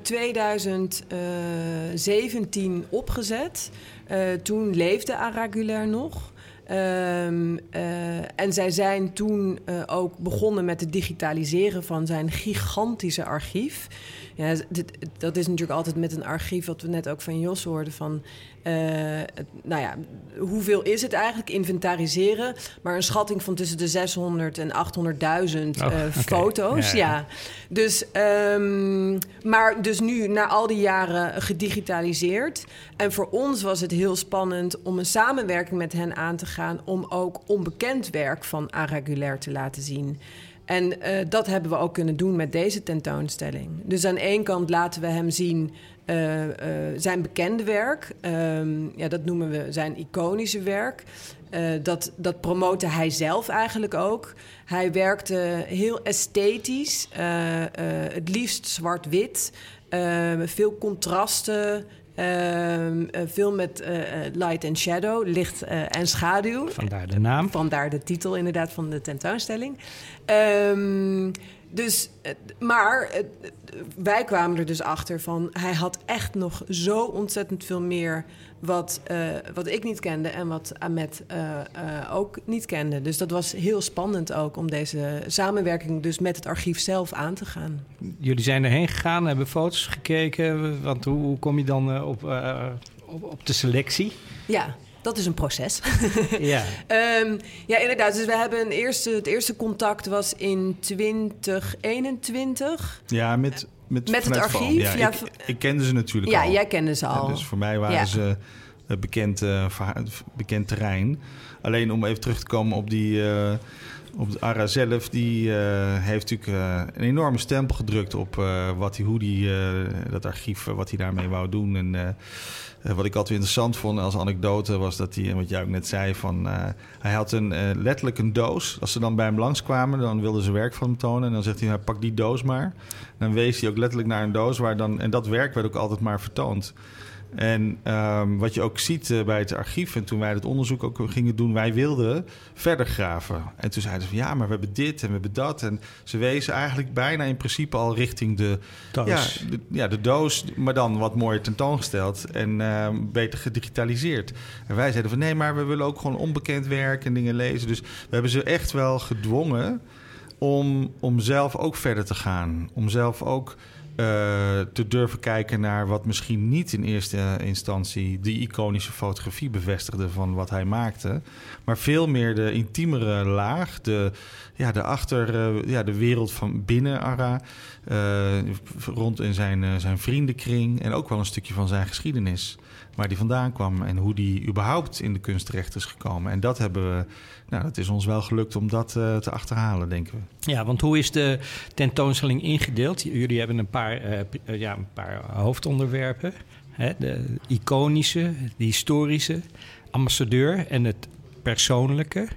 2017 opgezet. toen leefde Aragulair nog. Um, uh, en zij zijn toen uh, ook begonnen met het digitaliseren van zijn gigantische archief. Ja, dit, dat is natuurlijk altijd met een archief, wat we net ook van Jos hoorden, van uh, het, nou ja, hoeveel is het eigenlijk? Inventariseren, maar een schatting van tussen de 600 en 800.000 oh, okay. foto's. Ja. Dus, um, maar dus nu, na al die jaren gedigitaliseerd. En voor ons was het heel spannend om een samenwerking met hen aan te gaan om ook onbekend werk van Aragulair te laten zien. En uh, dat hebben we ook kunnen doen met deze tentoonstelling. Dus aan één kant laten we hem zien eh, eh, zijn bekende werk. Ehm, ja, dat noemen we zijn iconische werk. Uh, dat, dat promote hij zelf eigenlijk ook. Hij werkte heel esthetisch, het liefst zwart-wit, veel contrasten. Ehm, veel met light and shadow, licht en schaduw. Vandaar de naam. Vandaar de titel inderdaad van de tentoonstelling. Um, dus, eh, maar eh, wij kwamen er dus achter van... hij had echt nog zo ontzettend veel meer... wat, uh, wat ik niet kende en wat Ahmed uh, uh, ook niet kende. Dus dat was heel spannend ook om deze samenwerking... dus met het archief zelf aan te gaan. Jullie zijn erheen gegaan, hebben foto's gekeken. Want hoe kom je dan op, op, op de selectie? Ja, dat is een proces. [LAUGHS] ja. um, ja, inderdaad. Dus we hebben een eerste, het eerste contact was in 2021. Ja, met, met, met het archief. Ja, ja, ik, ik, kende ze natuurlijk ja, al. Ja, jij kende ze al. Ja, dus voor mij waren ja. ze bekend, uh, bekend terrein. Alleen om even terug te komen op die... Uh, op de ARA zelf, die uh, heeft natuurlijk een enorme stempel gedrukt op wat hij, hoe die, dat archief, wat hij daarmee wou doen. En uh, wat ik altijd interessant vond als anekdote was dat hij, wat jij ook net zei, van uh, hij had een, uh, letterlijk een doos. Als ze dan bij hem langskwamen, dan wilden ze werk van hem tonen. En dan zegt hij, nou, pak die doos maar. Dan wees hij ook letterlijk naar een doos waar dan, en dat werk werd ook altijd maar vertoond. En um, wat je ook ziet uh, bij het archief, en toen wij het onderzoek ook gingen doen, wij wilden verder graven. En toen zeiden ze van ja, maar we hebben dit en we hebben dat. En ze wezen eigenlijk bijna in principe al richting de doos. Ja, de, ja, de doos, maar dan wat mooier tentoongesteld en uh, beter gedigitaliseerd. En wij zeiden van nee, maar we willen ook gewoon onbekend werk en dingen lezen. Dus we hebben ze echt wel gedwongen om, om zelf ook verder te gaan. Om zelf ook te durven kijken naar wat misschien niet in eerste instantie die iconische fotografie bevestigde van wat hij maakte, maar veel meer de intiemere laag, de, ja, de achter, uh, ja, de wereld van binnen Ara, uh, rond in zijn, zijn vriendenkring en ook wel een stukje van zijn geschiedenis, waar die vandaan kwam en hoe die überhaupt in de kunst terecht is gekomen. En dat hebben we, nou, dat is ons wel gelukt om dat te achterhalen, denken we. Ja, want hoe is de tentoonstelling ingedeeld? Jullie hebben een paar, uh, ja, een paar hoofdonderwerpen. Hè? De iconische, de historische, ambassadeur en het persoonlijke.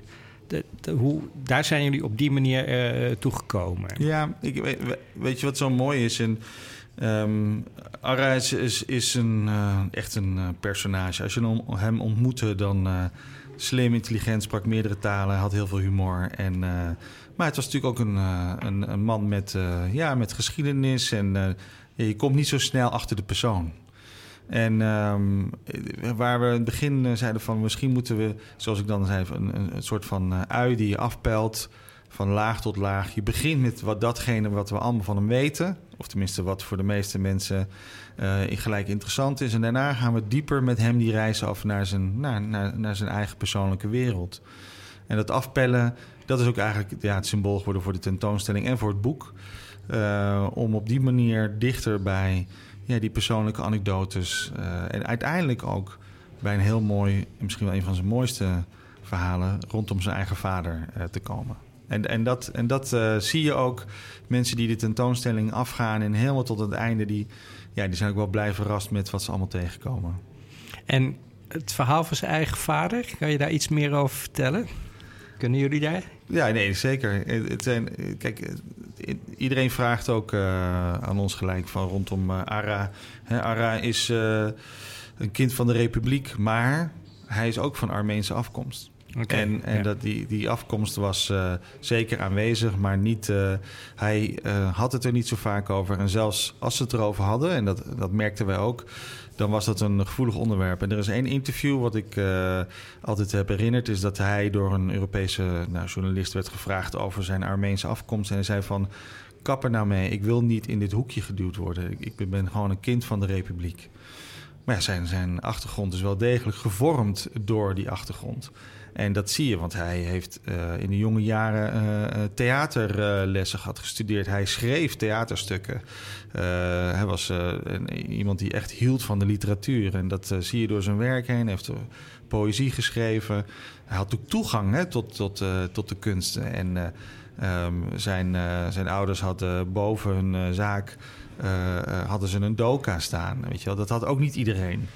De, de, hoe, daar zijn jullie op die manier uh, toegekomen. Ja, ik, weet, weet je wat zo mooi is? En, um, is, is, een, uh, echt een uh, personage. Als je hem ontmoette, dan slim, intelligent, sprak meerdere talen, had heel veel humor. En, maar het was natuurlijk ook een, een, man met, ja, met geschiedenis. En je komt niet zo snel achter de persoon. En um, waar we in het begin zeiden van misschien moeten we, zoals ik dan zei, een, een, soort van ui die je afpelt van laag tot laag. Je begint met wat datgene wat we allemaal van hem weten. Of tenminste wat voor de meeste mensen gelijk interessant is. En daarna gaan we dieper met hem die reis af naar zijn, naar, naar, naar zijn eigen persoonlijke wereld. En dat afpellen, dat is ook eigenlijk ja, het symbool geworden voor de tentoonstelling en voor het boek. Uh, om op die manier dichter bij ja, die persoonlijke anekdotes. Uh, en uiteindelijk ook bij een heel mooi, misschien wel een van zijn mooiste verhalen rondom zijn eigen vader uh, te komen. En, en dat, en dat zie je ook. Mensen die de tentoonstelling afgaan en helemaal tot het einde, die, ja, die zijn ook wel blij verrast met wat ze allemaal tegenkomen. En het verhaal van zijn eigen vader, kan je daar iets meer over vertellen? Kunnen jullie daar? Ja, nee, zeker. Het zijn, kijk, iedereen vraagt ook uh, aan ons gelijk van rondom uh, Ara. He, Ara is een kind van de Republiek, maar hij is ook van Armeense afkomst. Okay, en en ja. dat die, die afkomst was uh, zeker aanwezig, maar niet, uh, hij uh, had het er niet zo vaak over. En zelfs als ze het erover hadden, en dat, dat merkten wij ook, dan was dat een gevoelig onderwerp. En er is één interview wat ik altijd heb herinnerd, is dat hij door een Europese nou, journalist werd gevraagd over zijn Armeense afkomst. En hij zei van, kap er nou mee, ik wil niet in dit hoekje geduwd worden. Ik, ik ben gewoon een kind van de Republiek. Maar ja, zijn, zijn achtergrond is wel degelijk gevormd door die achtergrond. En dat zie je, want hij heeft in de jonge jaren theaterlessen gehad, gestudeerd. Hij schreef theaterstukken. hij was iemand die echt hield van de literatuur. En dat zie je door zijn werk heen. Hij heeft poëzie geschreven. Hij had ook toegang hè, tot, tot, tot de kunsten. En Ehm, zijn, eh, zijn ouders hadden boven hun eh, zaak eh, hadden ze een doka staan. Weet je wel? Dat had ook niet iedereen.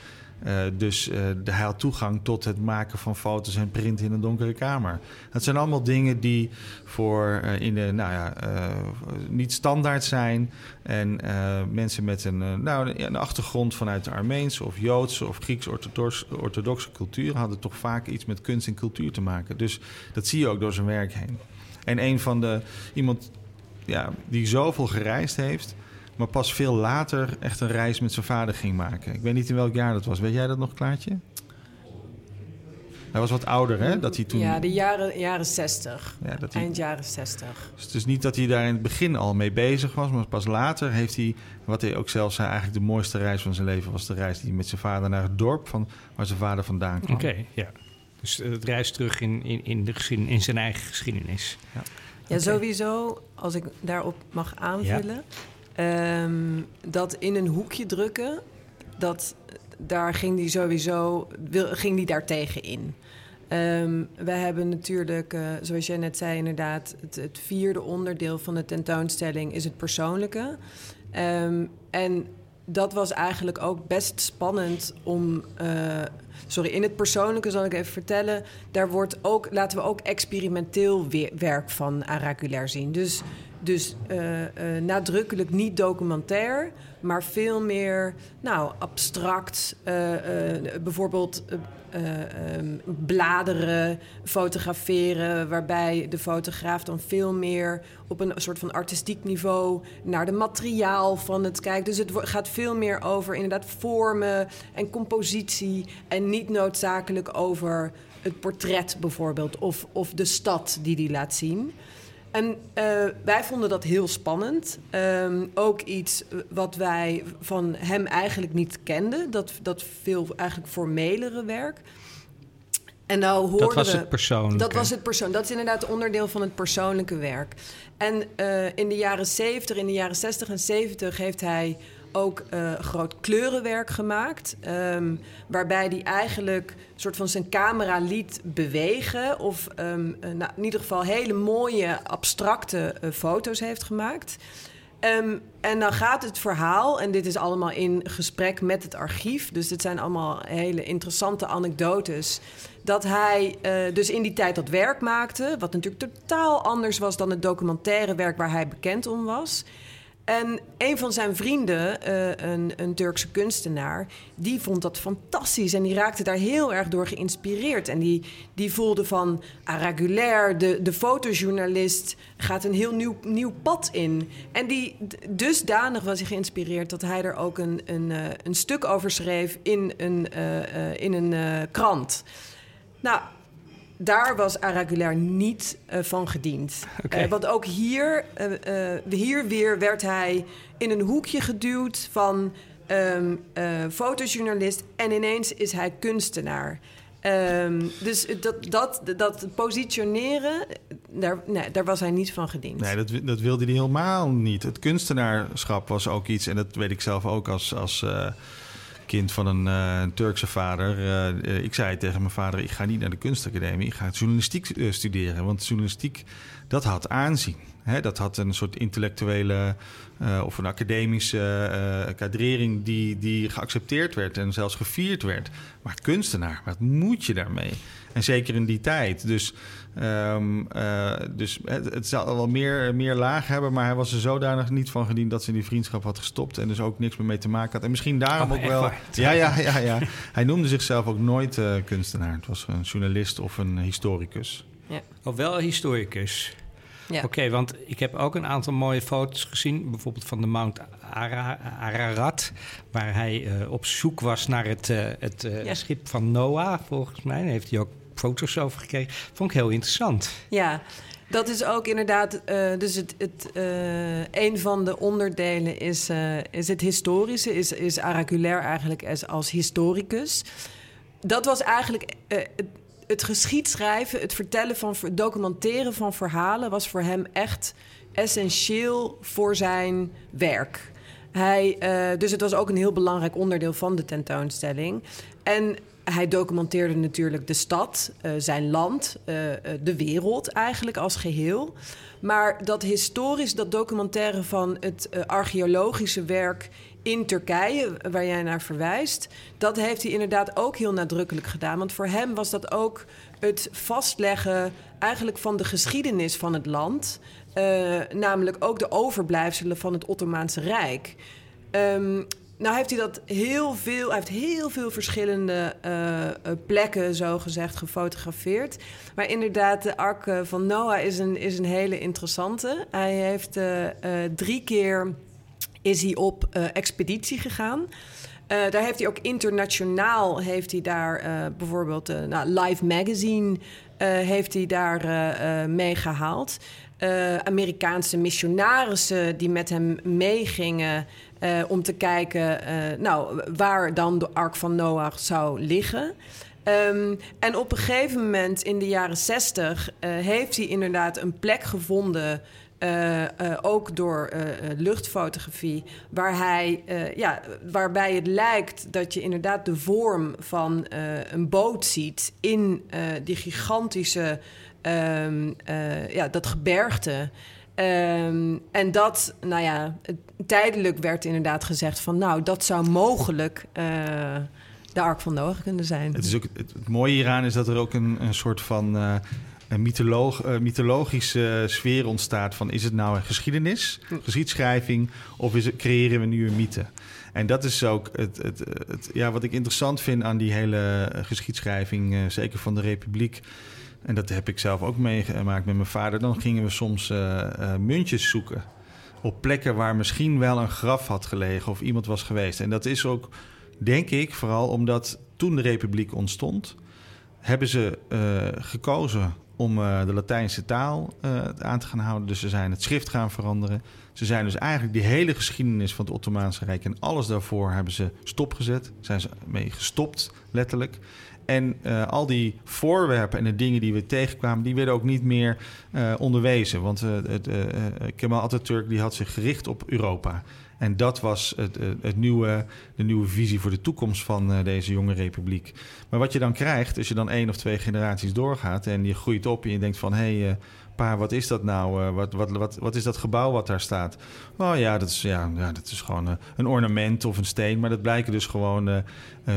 Dus uh, hij had toegang tot het maken van foto's en print in een donkere kamer. Dat zijn allemaal dingen die voor in de, nou ja, niet standaard zijn. En mensen met een, nou, een achtergrond vanuit de Armeense of Joodse of Grieks-orthodoxe cultuur hadden toch vaak iets met kunst en cultuur te maken. Dus dat zie je ook door zijn werk heen. En een van de iemand ja, die zoveel gereisd heeft, maar pas veel later echt een reis met zijn vader ging maken. Ik weet niet in welk jaar dat was. Weet jij dat nog, Klaartje? Hij was wat ouder, hè? Dat hij toen... Ja, de jaren, jaren 60. Ja, dat hij... Eind jaren 60. Dus het is niet dat hij daar in het begin al mee bezig was, maar pas later heeft hij, wat hij ook zelf zei, eigenlijk de mooiste reis van zijn leven was de reis die hij met zijn vader naar het dorp van waar zijn vader vandaan kwam. Oké, ja. Dus het reist terug in, in, in, de in zijn eigen geschiedenis. Ja, ja sowieso, als ik daarop mag aanvullen. Ehm, dat in een hoekje drukken, dat, daar ging die sowieso ging die daar tegen in. Um, we hebben natuurlijk, uh, zoals jij net zei, inderdaad, het, het, vierde onderdeel van de tentoonstelling is het persoonlijke. Um, en dat was eigenlijk ook best spannend om. Uh, sorry, in het persoonlijke zal ik even vertellen. Daar wordt ook, laten we ook experimenteel werk van Araculair zien. Dus, dus uh, uh, nadrukkelijk niet documentair, maar veel meer nou, abstract. bijvoorbeeld uh, um, bladeren, fotograferen, waarbij de fotograaf dan veel meer op een soort van artistiek niveau naar de materiaal van het kijkt. Dus het gaat veel meer over inderdaad vormen en compositie en niet noodzakelijk over het portret bijvoorbeeld of, of de stad die die laat zien. En uh, wij vonden dat heel spannend. Um, ook iets wat wij van hem eigenlijk niet kenden. Dat, dat veel eigenlijk formelere werk. En nou dat was het persoonlijke. Dat was het persoon. Dat is inderdaad onderdeel van het persoonlijke werk. En uh, in de jaren 70, in de jaren 60 en 70 heeft hij ook uh, groot kleurenwerk gemaakt. Um, waarbij hij eigenlijk een soort van zijn camera liet bewegen. Of um, nou, in ieder geval hele mooie abstracte uh, foto's heeft gemaakt. Um, en dan gaat het verhaal, en dit is allemaal in gesprek met het archief. Dus dit zijn allemaal hele interessante anekdotes. Dat hij dus in die tijd dat werk maakte. Wat natuurlijk totaal anders was dan het documentaire werk waar hij bekend om was. En een van zijn vrienden, uh, een, een, Turkse kunstenaar, die vond dat fantastisch. En die raakte daar heel erg door geïnspireerd. En die, die voelde van Aragulair, de, de fotojournalist, gaat een heel nieuw, nieuw pad in. En die dusdanig was hij geïnspireerd dat hij er ook een, een, uh, een stuk over schreef in een, uh, in een krant. Nou, daar was Aragulair niet uh, van gediend. Okay. Uh, want ook hier, uh, hier weer werd hij in een hoekje geduwd van um, fotojournalist en ineens is hij kunstenaar. Um, dus dat, dat, dat positioneren, daar, nee, daar was hij niet van gediend. Nee, dat, dat wilde hij helemaal niet. Het kunstenaarschap was ook iets, en dat weet ik zelf ook als, als kind van een uh, Turkse vader. Uh, ik zei tegen mijn vader: ik ga niet naar de kunstacademie, ik ga journalistiek studeren. Want journalistiek, dat had aanzien. Dat had een soort intellectuele of een academische kadrering die, die geaccepteerd werd en zelfs gevierd werd. Maar kunstenaar, wat moet je daarmee? En zeker in die tijd. Dus, um, uh, dus het, het zal wel meer, meer laag hebben, maar hij was er zodanig niet van gediend dat ze die vriendschap had gestopt en dus ook niks meer mee te maken had. En misschien daarom oh, ook wel. Ja, ja, ja, ja. [LAUGHS] hij noemde zichzelf ook nooit uh, kunstenaar. Het was een journalist of een historicus. Ja. Of wel een historicus. Ja. Oké, okay, want ik heb ook een aantal mooie foto's gezien. Bijvoorbeeld van de Mount Ararat. Waar hij uh, op zoek was naar het, uh, het uh, ja. schip van Noah, volgens mij. Daar heeft hij ook foto's over gekregen. Vond ik heel interessant. Ja, dat is ook inderdaad. Uh, dus het, het, uh, een van de onderdelen is, uh, is het historische, is, is Araculair eigenlijk als, als historicus. Dat was eigenlijk het geschiedschrijven, het vertellen van het documenteren van verhalen was voor hem echt essentieel voor zijn werk. Hij, dus het was ook een heel belangrijk onderdeel van de tentoonstelling. En hij documenteerde natuurlijk de stad, uh, zijn land, uh, de wereld eigenlijk als geheel. Maar dat historisch, dat documentaire van het archeologische werk in Turkije, waar jij naar verwijst, dat heeft hij inderdaad ook heel nadrukkelijk gedaan. Want voor hem was dat ook het vastleggen eigenlijk van de geschiedenis van het land. Namelijk ook de overblijfselen van het Ottomaanse Rijk. Um, nou heeft hij dat heel veel, hij heeft heel veel verschillende uh, plekken, zo gezegd, gefotografeerd. Maar inderdaad, de ark van Noah is een, is een hele interessante. Hij heeft uh, drie keer is hij op expeditie gegaan. Uh, daar heeft hij ook internationaal heeft hij daar uh, bijvoorbeeld nou, Live Magazine uh, heeft hij daar meegehaald. Amerikaanse missionarissen die met hem meegingen om te kijken nou, waar dan de Ark van Noach zou liggen. Um, en op een gegeven moment in de jaren 60 heeft hij inderdaad een plek gevonden uh, uh, ook door uh, luchtfotografie, waar hij, ja, waarbij het lijkt dat je inderdaad de vorm van een boot ziet in die gigantische, um, ja, dat gebergte. Um, en dat, nou ja, tijdelijk werd inderdaad gezegd van, nou, dat zou mogelijk de Ark van Noach kunnen zijn. Het, is ook, het, mooie hieraan is dat er ook een, een soort van een mytholoog, uh, mythologische sfeer ontstaat van is het nou een geschiedenis, geschiedschrijving of is het, creëren we nu een mythe? En dat is ook het, het, het, ja, wat ik interessant vind aan die hele geschiedschrijving, uh, zeker van de Republiek. En dat heb ik zelf ook meegemaakt met mijn vader. Dan gingen we soms uh, muntjes zoeken op plekken waar misschien wel een graf had gelegen of iemand was geweest. En dat is ook, denk ik, vooral omdat toen de Republiek ontstond, hebben ze gekozen om de Latijnse taal aan te gaan houden. Dus ze zijn het schrift gaan veranderen. Ze zijn dus eigenlijk die hele geschiedenis van het Ottomaanse Rijk en alles daarvoor hebben ze stopgezet. Zijn ze mee gestopt, letterlijk. En uh, al die voorwerpen en de dingen die we tegenkwamen, die werden ook niet meer onderwezen. Want het, Kemal Atatürk die had zich gericht op Europa. En dat was het, het, nieuwe, de nieuwe visie voor de toekomst van uh, deze jonge republiek. Maar wat je dan krijgt, als je dan één of twee generaties doorgaat en je groeit op en je denkt van hé, hey, uh, pa, wat is dat nou? Uh, wat, wat, wat, wat is dat gebouw wat daar staat? Oh ja, dat is, ja, ja, dat is gewoon een ornament of een steen, maar dat blijken dus gewoon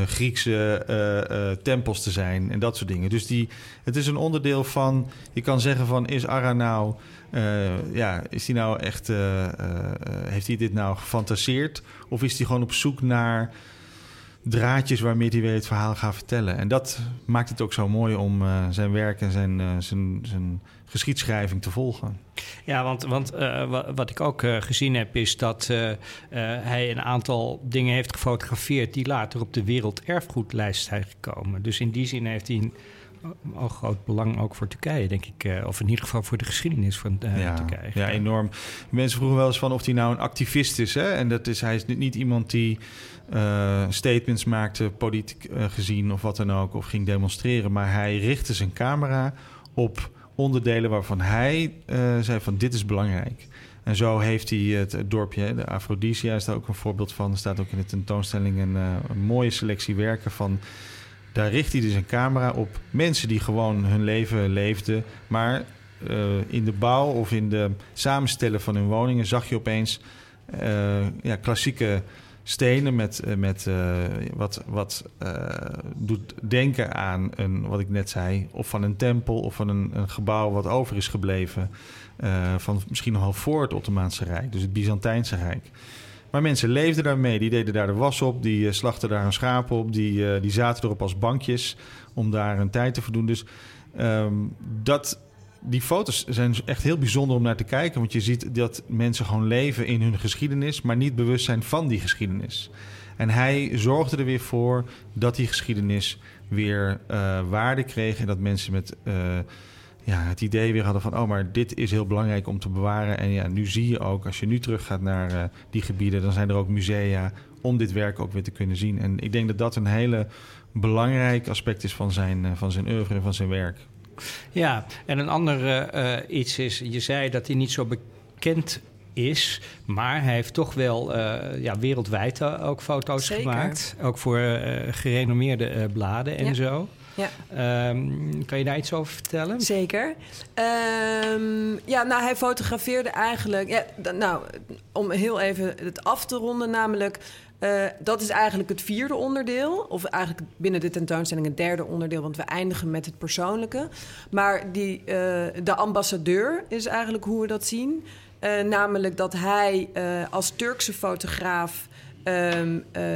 Griekse tempels te zijn en dat soort dingen. Dus die, het is een onderdeel van, je kan zeggen van is Ara nou uh, ja, is hij nou echt, uh, uh, heeft hij dit nou gefantaseerd? Of is hij gewoon op zoek naar draadjes waarmee hij weer het verhaal gaat vertellen? En dat maakt het ook zo mooi om zijn werk en zijn, zijn, zijn geschiedschrijving te volgen. Ja, want, want wat ik ook gezien heb is dat hij een aantal dingen heeft gefotografeerd die later op de werelderfgoedlijst zijn gekomen. Dus in die zin heeft hij al groot belang ook voor Turkije, denk ik. Uh, of in ieder geval voor de geschiedenis van uh, ja, Turkije. Ja, enorm. Mensen vroegen wel eens van of hij nou een activist is. Hè? En dat is, hij is niet iemand die uh, statements maakte, politiek gezien of wat dan ook, of ging demonstreren. Maar hij richtte zijn camera op onderdelen waarvan hij zei van dit is belangrijk. En zo heeft hij het, dorpje, de Aphrodisia is daar ook een voorbeeld van. Er staat ook in de tentoonstelling een, mooie selectie werken van daar richt hij dus een camera op mensen die gewoon hun leven leefden. Maar in de bouw of in de samenstellen van hun woningen zag je opeens ja, klassieke stenen met, uh, met wat, wat doet denken aan een, wat ik net zei, of van een tempel of van een, een gebouw wat over is gebleven. van misschien nogal voor het Ottomaanse Rijk, dus het Byzantijnse Rijk. Maar mensen leefden daarmee. Die deden daar de was op. Die slachten daar een schaap op. Die, die zaten erop als bankjes om daar een tijd te verdoen. Dus um, dat, die foto's zijn echt heel bijzonder om naar te kijken. Want je ziet dat mensen gewoon leven in hun geschiedenis, maar niet bewust zijn van die geschiedenis. En hij zorgde er weer voor dat die geschiedenis weer uh, waarde kreeg. En dat mensen met ja, het idee weer hadden van... oh, maar dit is heel belangrijk om te bewaren. En ja, nu zie je ook, als je nu teruggaat naar uh, die gebieden... dan zijn er ook musea om dit werk ook weer te kunnen zien. En ik denk dat dat een hele belangrijk aspect is van zijn, van zijn oeuvre en van zijn werk. Ja, en een ander uh, iets is, je zei dat hij niet zo bekend is. Maar hij heeft toch wel uh, ja, wereldwijd ook foto's Zeker. gemaakt. Ook voor uh, gerenommeerde bladen en Ja. zo. Ja. Um, kan je daar iets over vertellen? Zeker. Um, ja, nou, hij fotografeerde eigenlijk. Ja, nou, om heel even het af te ronden, namelijk. Uh, dat is eigenlijk het vierde onderdeel. Of eigenlijk binnen de tentoonstelling het derde onderdeel, want we eindigen met het persoonlijke. Maar die, uh, de ambassadeur is eigenlijk hoe we dat zien. Uh, namelijk dat hij als Turkse fotograaf uh,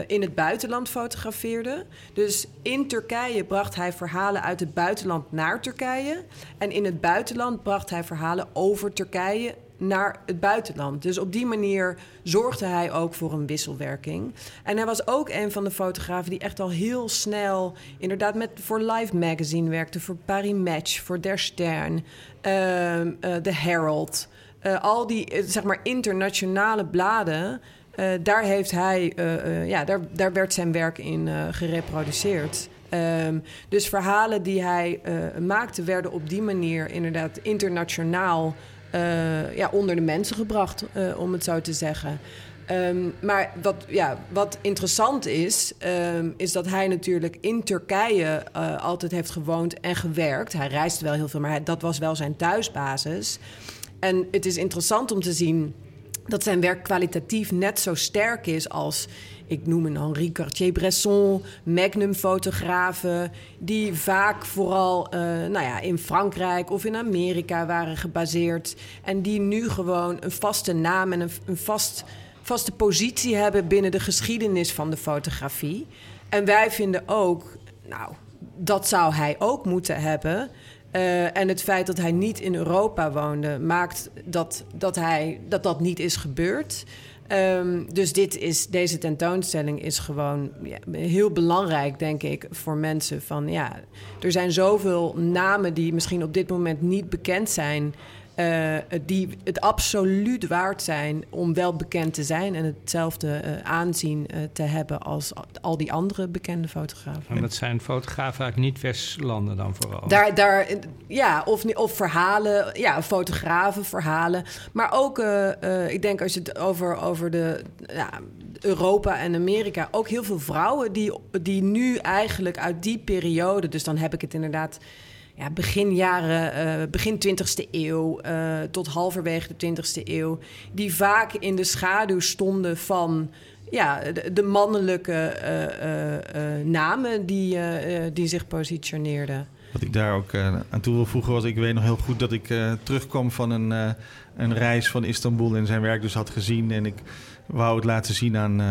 in het buitenland fotografeerde. Dus in Turkije bracht hij verhalen uit het buitenland naar Turkije. En in het buitenland bracht hij verhalen over Turkije naar het buitenland. Dus op die manier zorgde hij ook voor een wisselwerking. En hij was ook een van de fotografen die echt al heel snel... inderdaad met, voor Life Magazine werkte, voor Paris Match, voor Der Stern, uh, The Herald... Uh, al die zeg maar internationale bladen... Daar heeft hij, ja, daar, daar werd zijn werk in gereproduceerd. Um, dus verhalen die hij maakte, werden op die manier inderdaad internationaal ja, onder de mensen gebracht, om het zo te zeggen. Um, maar wat, ja, wat interessant is, um, is dat hij natuurlijk in Turkije altijd heeft gewoond en gewerkt. Hij reisde wel heel veel, maar dat was wel zijn thuisbasis. En het is interessant om te zien dat zijn werk kwalitatief net zo sterk is als, ik noem een Henri Cartier-Bresson, Magnum-fotografen, die vaak vooral uh, nou ja, in Frankrijk of in Amerika waren gebaseerd en die nu gewoon een vaste naam en een, een vast, vaste positie hebben binnen de geschiedenis van de fotografie. En wij vinden ook, nou, dat zou hij ook moeten hebben. Uh, en het feit dat hij niet in Europa woonde, maakt dat dat, hij, dat, dat niet is gebeurd. Um, dus dit is, deze tentoonstelling is gewoon ja, heel belangrijk, denk ik, voor mensen. Van, ja, er zijn zoveel namen die misschien op dit moment niet bekend zijn. Uh, die het absoluut waard zijn om wel bekend te zijn en hetzelfde uh, aanzien uh, te hebben als al die andere bekende fotografen. En dat zijn fotografen uit niet-West-landen dan vooral? Daar, daar, ja, of, of verhalen, ja, fotografen, verhalen. Maar ook, ik denk als je het over, over de, ja, Europa en Amerika, ook heel veel vrouwen die, die nu eigenlijk uit die periode, dus dan heb ik het inderdaad ja, begin jaren, uh, begin 20e eeuw uh, tot halverwege de 20e eeuw, die vaak in de schaduw stonden van ja, de, mannelijke uh, namen die, die zich positioneerden. Wat ik daar ook aan toe wil voegen was, ik weet nog heel goed dat ik terugkwam van een, een reis van Istanbul en zijn werk dus had gezien. En ik wou het laten zien aan,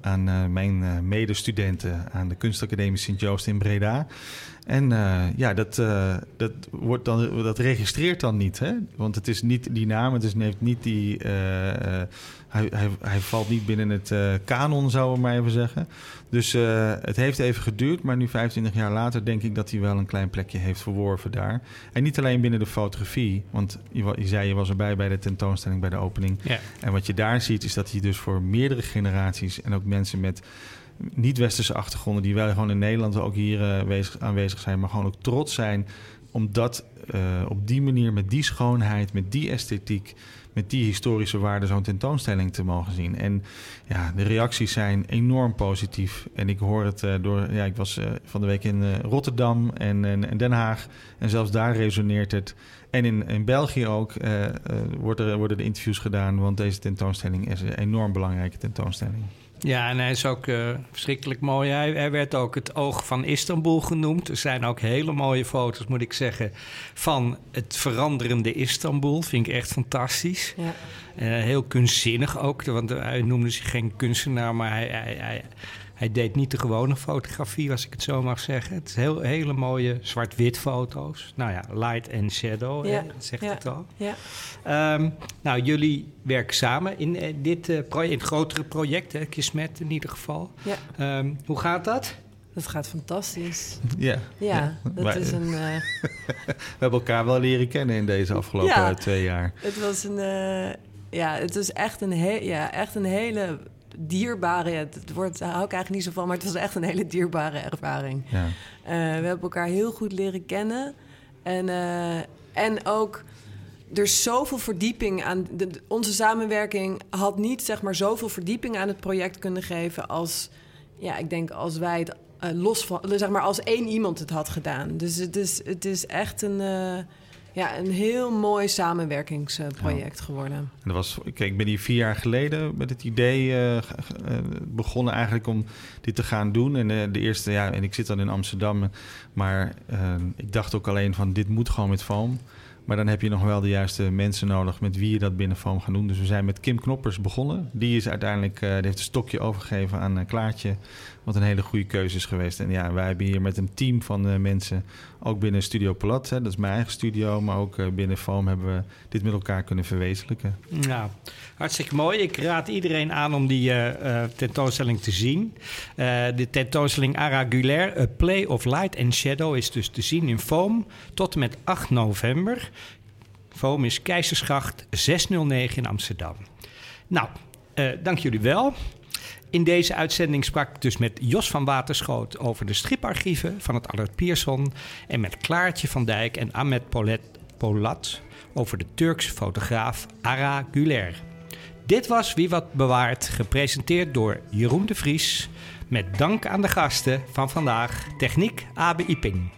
aan mijn medestudenten aan de Kunstacademie Sint-Joost in Breda. En uh, ja, dat, uh, dat, wordt dan, dat registreert dan niet. Hè? Want het is niet die naam, het is, heeft niet die. Uh, hij, hij, hij valt niet binnen het kanon, zouden we maar even zeggen. Dus het heeft even geduurd, maar nu 25 jaar later denk ik dat hij wel een klein plekje heeft verworven daar. En niet alleen binnen de fotografie, want je, je zei je was erbij bij de tentoonstelling, bij de opening. Ja. En wat je daar ziet is dat hij dus voor meerdere generaties en ook mensen met niet-westerse achtergronden, die wel gewoon in Nederland ook hier uh, aanwezig zijn, maar gewoon ook trots zijn omdat uh, op die manier, met die schoonheid, met die esthetiek, met die historische waarde zo'n tentoonstelling te mogen zien. En ja, de reacties zijn enorm positief. En ik hoor het uh, door, ja, ik was van de week in Rotterdam en, en, Den Haag. En zelfs daar resoneert het. En in, in België ook worden, worden de interviews gedaan, want deze tentoonstelling is een enorm belangrijke tentoonstelling. Ja, en hij is ook uh, verschrikkelijk mooi. Hij, hij, werd ook het oog van Istanbul genoemd. Er zijn ook hele mooie foto's, moet ik zeggen, van het veranderende Istanbul. Vind ik echt fantastisch. Ja. Uh, heel kunstzinnig ook, want hij noemde zich geen kunstenaar, maar hij, hij, hij, hij deed niet de gewone fotografie, als ik het zo mag zeggen. Het is heel, hele mooie zwart-wit foto's. Nou ja, light and shadow, Ja. hè, dat zegt Ja. het al. Ja. Ehm, nou, jullie werken samen in eh, dit eh, pro- in het grotere project, hè, Kismet in ieder geval. Ja. Ehm, hoe gaat dat? Dat gaat fantastisch. Ja. Ja, dat Maar, is eh, een. [LAUGHS] We hebben elkaar wel leren kennen in deze afgelopen Ja. twee jaar. het was een. eh, ja, het was echt een, he ja, echt een hele dierbare... Het woord daar hou ik eigenlijk niet zo van, maar het was echt een hele dierbare ervaring. Ja. Eh, we hebben elkaar heel goed leren kennen. En, eh, en ook, er is zoveel verdieping aan... De, de- onze samenwerking had niet, zeg maar, zoveel verdieping aan het project kunnen geven... als, ja, ik denk, als wij het eh, los van... Zeg maar, als één iemand het had gedaan. Dus het is, het is echt een... ja, een heel mooi samenwerkingsproject geworden. En dat was, kijk, ik ben hier vier jaar geleden met het idee eh, eh, begonnen eigenlijk om dit te gaan doen. En eh, de eerste, ja, en ik zit dan in Amsterdam, maar ik dacht ook alleen van dit moet gewoon met foam. Maar dan heb je nog wel de juiste mensen nodig met wie je dat binnen foam gaat doen. Dus we zijn met Kim Knoppers begonnen. Die is uiteindelijk, die heeft een stokje overgegeven aan Klaartje. Wat een hele goede keuze is geweest. En ja, wij hebben hier met een team van eh, mensen, ook binnen Studio Palat, hè, dat is mijn eigen studio, maar ook eh, binnen Foam hebben we dit met elkaar kunnen verwezenlijken. Nou, hartstikke mooi. Ik raad iedereen aan om die eh, tentoonstelling te zien. De tentoonstelling Aragulaire, A Play of Light and Shadow, is dus te zien in Foam tot en met 8 november. Foam is Keizersgracht 609 in Amsterdam. Nou, dank jullie wel. In deze uitzending sprak ik dus met Jos van Waterschoot over de striparchieven van het Allard Pierson en met Klaartje van Dijk en Ahmed Polet, Polat over de Turkse fotograaf Ara Güler. Dit was Wie Wat Bewaart, gepresenteerd door Jeroen de Vries. Met dank aan de gasten van vandaag, Techniek Abe Iping.